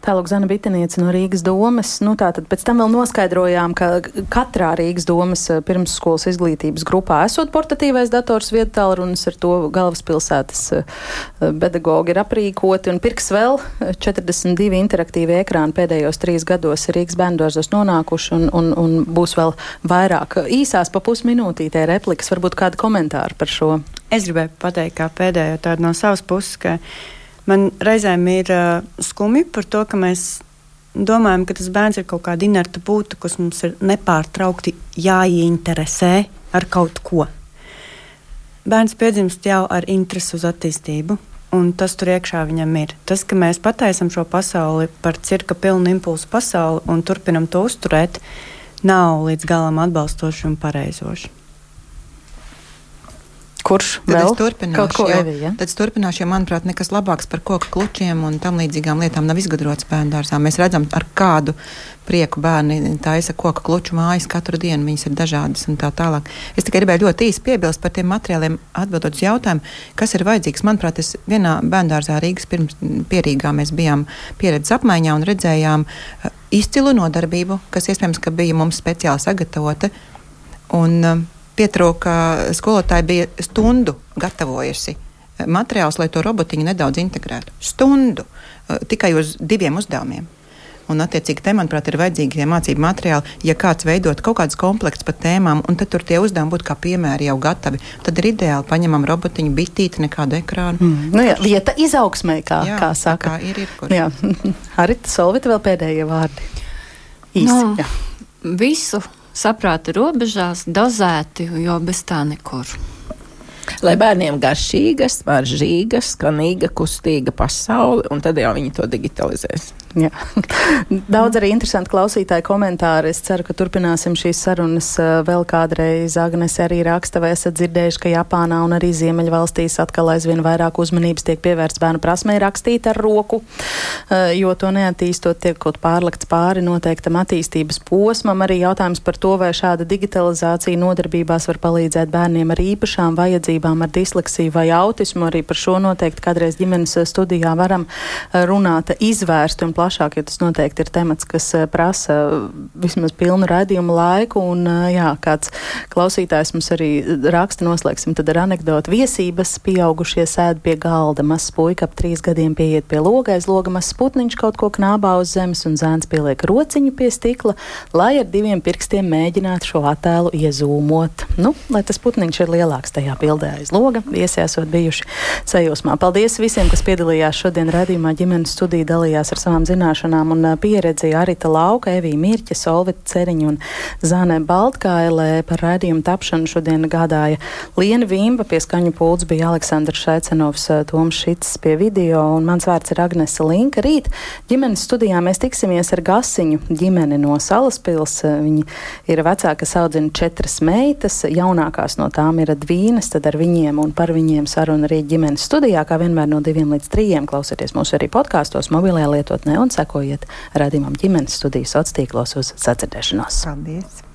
Tālāk Zana Bitiniece no Rīgas domas. Nu, tātad pēc tam vēl noskaidrojām, ka katrā Rīgas domas eh, pirmsskolas izglītības grupā esot portatīvais dators vietālrunis ar to galvaspilsētas pedagogi ir aprīkoti un pirks vēl 42 interaktīvi ekrāni pēdējos trīs gados Rīgas bērndārzos nonākuši un, un, un būs vēl vairāk. Īsās pa pusminūtītē replikas, varbūt kādi komentāri par šo. Es gribēju pateikt, kā pēdējo tādu no savas puses, ka man reizēm ir uh, skumji par to, ka mēs domājam, ka tas bērns ir kaut kāda inerta būtne, kas mums ir nepārtraukti jāieinteresē ar kaut ko. Bērns piedzimst jau ar interesi uz attīstību, un tas tur iekšā viņam ir. Tas, ka mēs pataisam šo pasauli par cirka pilnu impulsu pasauli un turpinam to uzturēt, nav līdz galam atbalstoši un pareizoši. Kurš tad vēl? turpināšu? Kaut ko Evi, ja? Tad es turpināšu, jo, manuprāt, nekas labāks par koku klučiem un tam līdzīgām lietām nav izgudrots bērnu dārzā. Mēs redzam, ar kādu prieku bērni taisa koku kluču mājas katru dienu. Viņas ir dažādas un tā tālāk. Es tikai gribēju ļoti īsi piebilst par tiem materiāliem, atbildot uz jautājumu, kas ir vajadzīgs. Manuprāt, es vienā bērnu dārzā Rīgas pirms pierīgā mēs bijām pieredzes apmaiņā un redzējām uh, izcilu nodarbību, kas iespējams, ka bija mums speciāli sagatavota. Un, uh, pietrūka skolotāji bija stundu gatavojusi materiālus, lai to robotiņu nedaudz integrētu. Stundu tikai uz diviem uzdevumiem. Un, attiecīgi, te, manuprāt, ir vajadzīgi tie mācību materiāli. Ja kāds veidot kaut kādus komplektus par tēmām, un tad tur tie uzdevumi būtu kā piemēri jau gatavi, tad ir ideāli paņemam robotiņu, bitīti, nekādu ekrānu. Mm. Nu, jā, vieta izaugsmē, kā, Jā, kā saka. kā ir, ir, kur. Jā, Arita Solvita vēl pēdējie vārdi. Īsi. Nu, jā. Visu saprāta robežās, dozēti, jo bez tā nekur. Lai bērniem garšīga, smaržīga, skanīga, kustīga pasaule, un tad jau viņi to digitalizēs. Jā. Daudz arī interesanti klausītāji komentāri. Es ceru, ka turpināsim šīs sarunas eh, vēl kādreiz. Agnese arī raksta, vai esat dzirdējuši, ka Japānā un arī Ziemeļvalstīs atkal aizvien vairāk uzmanības tiek pievērsts bērnu prasmei rakstīt ar roku, eh, jo to neattīstot tiek kaut pārlikts pāri noteiktam attīstības posmam. Arī jautājums par to, vai šāda digitalizācija nodarbībās var palīdzēt bērniem ar īpašām vajadzībām, ar disleksiju vai autismu. Arī par šo noteikti kādreiz ģimenes studijā varam eh, runāt izvērst un plašāk, jo tas noteikti ir temats, kas eh, prasa vismaz pilnu raidījumu laiku. Un, eh, jā, kāds klausītājs mums arī raksta, noslēgsim tad ar anekdotu. Viesības pieaugušie sēd pie galda. Mazs puika ap trīs gadiem pieiet pie loga, aiz loga mazs putniņš kaut ko knābā uz zemes, un zēns pieliek rociņu pie stikla, lai ar diviem pirkstiem mēģinātu šo attēlu iezūmot. Nu, lai tas putniņš ir lielāks tajā bildē aiz loga, viesi esot bijuši sajūsmā. Paldies visiem, kas piedalījās šodien redzījumā ģimenes studija, dalījās ar savām zināšanām un pieredzi Arita Lauka, Evija Mirķa, Solvita Ceriņa un Zānē Baltkailē par raidījumu tapšanu šodien gādāja Liena Vimba, pie skaņu pults bija Aleksandrs Šaicenovs, Toms Šits pie video un mans vārds ir Agnese Linka. Rīt ģimenes studijā mēs tiksimies ar Gasiņu ģimeni no Salaspils. Viņi ir vecāka saudzina četras meitas, jaunākās no tām ir dvīnas, tad ar viņiem un par viņiem saruna arī ģimenes studijā, kā vienmēr no diviem līdz trījiem. Klausieties mūs arī podkāstos, mobilajā lietotnē un sekojiet radījumam ģimenes studijas sociālos tīklos uz sadzirdēšanos. Paldies!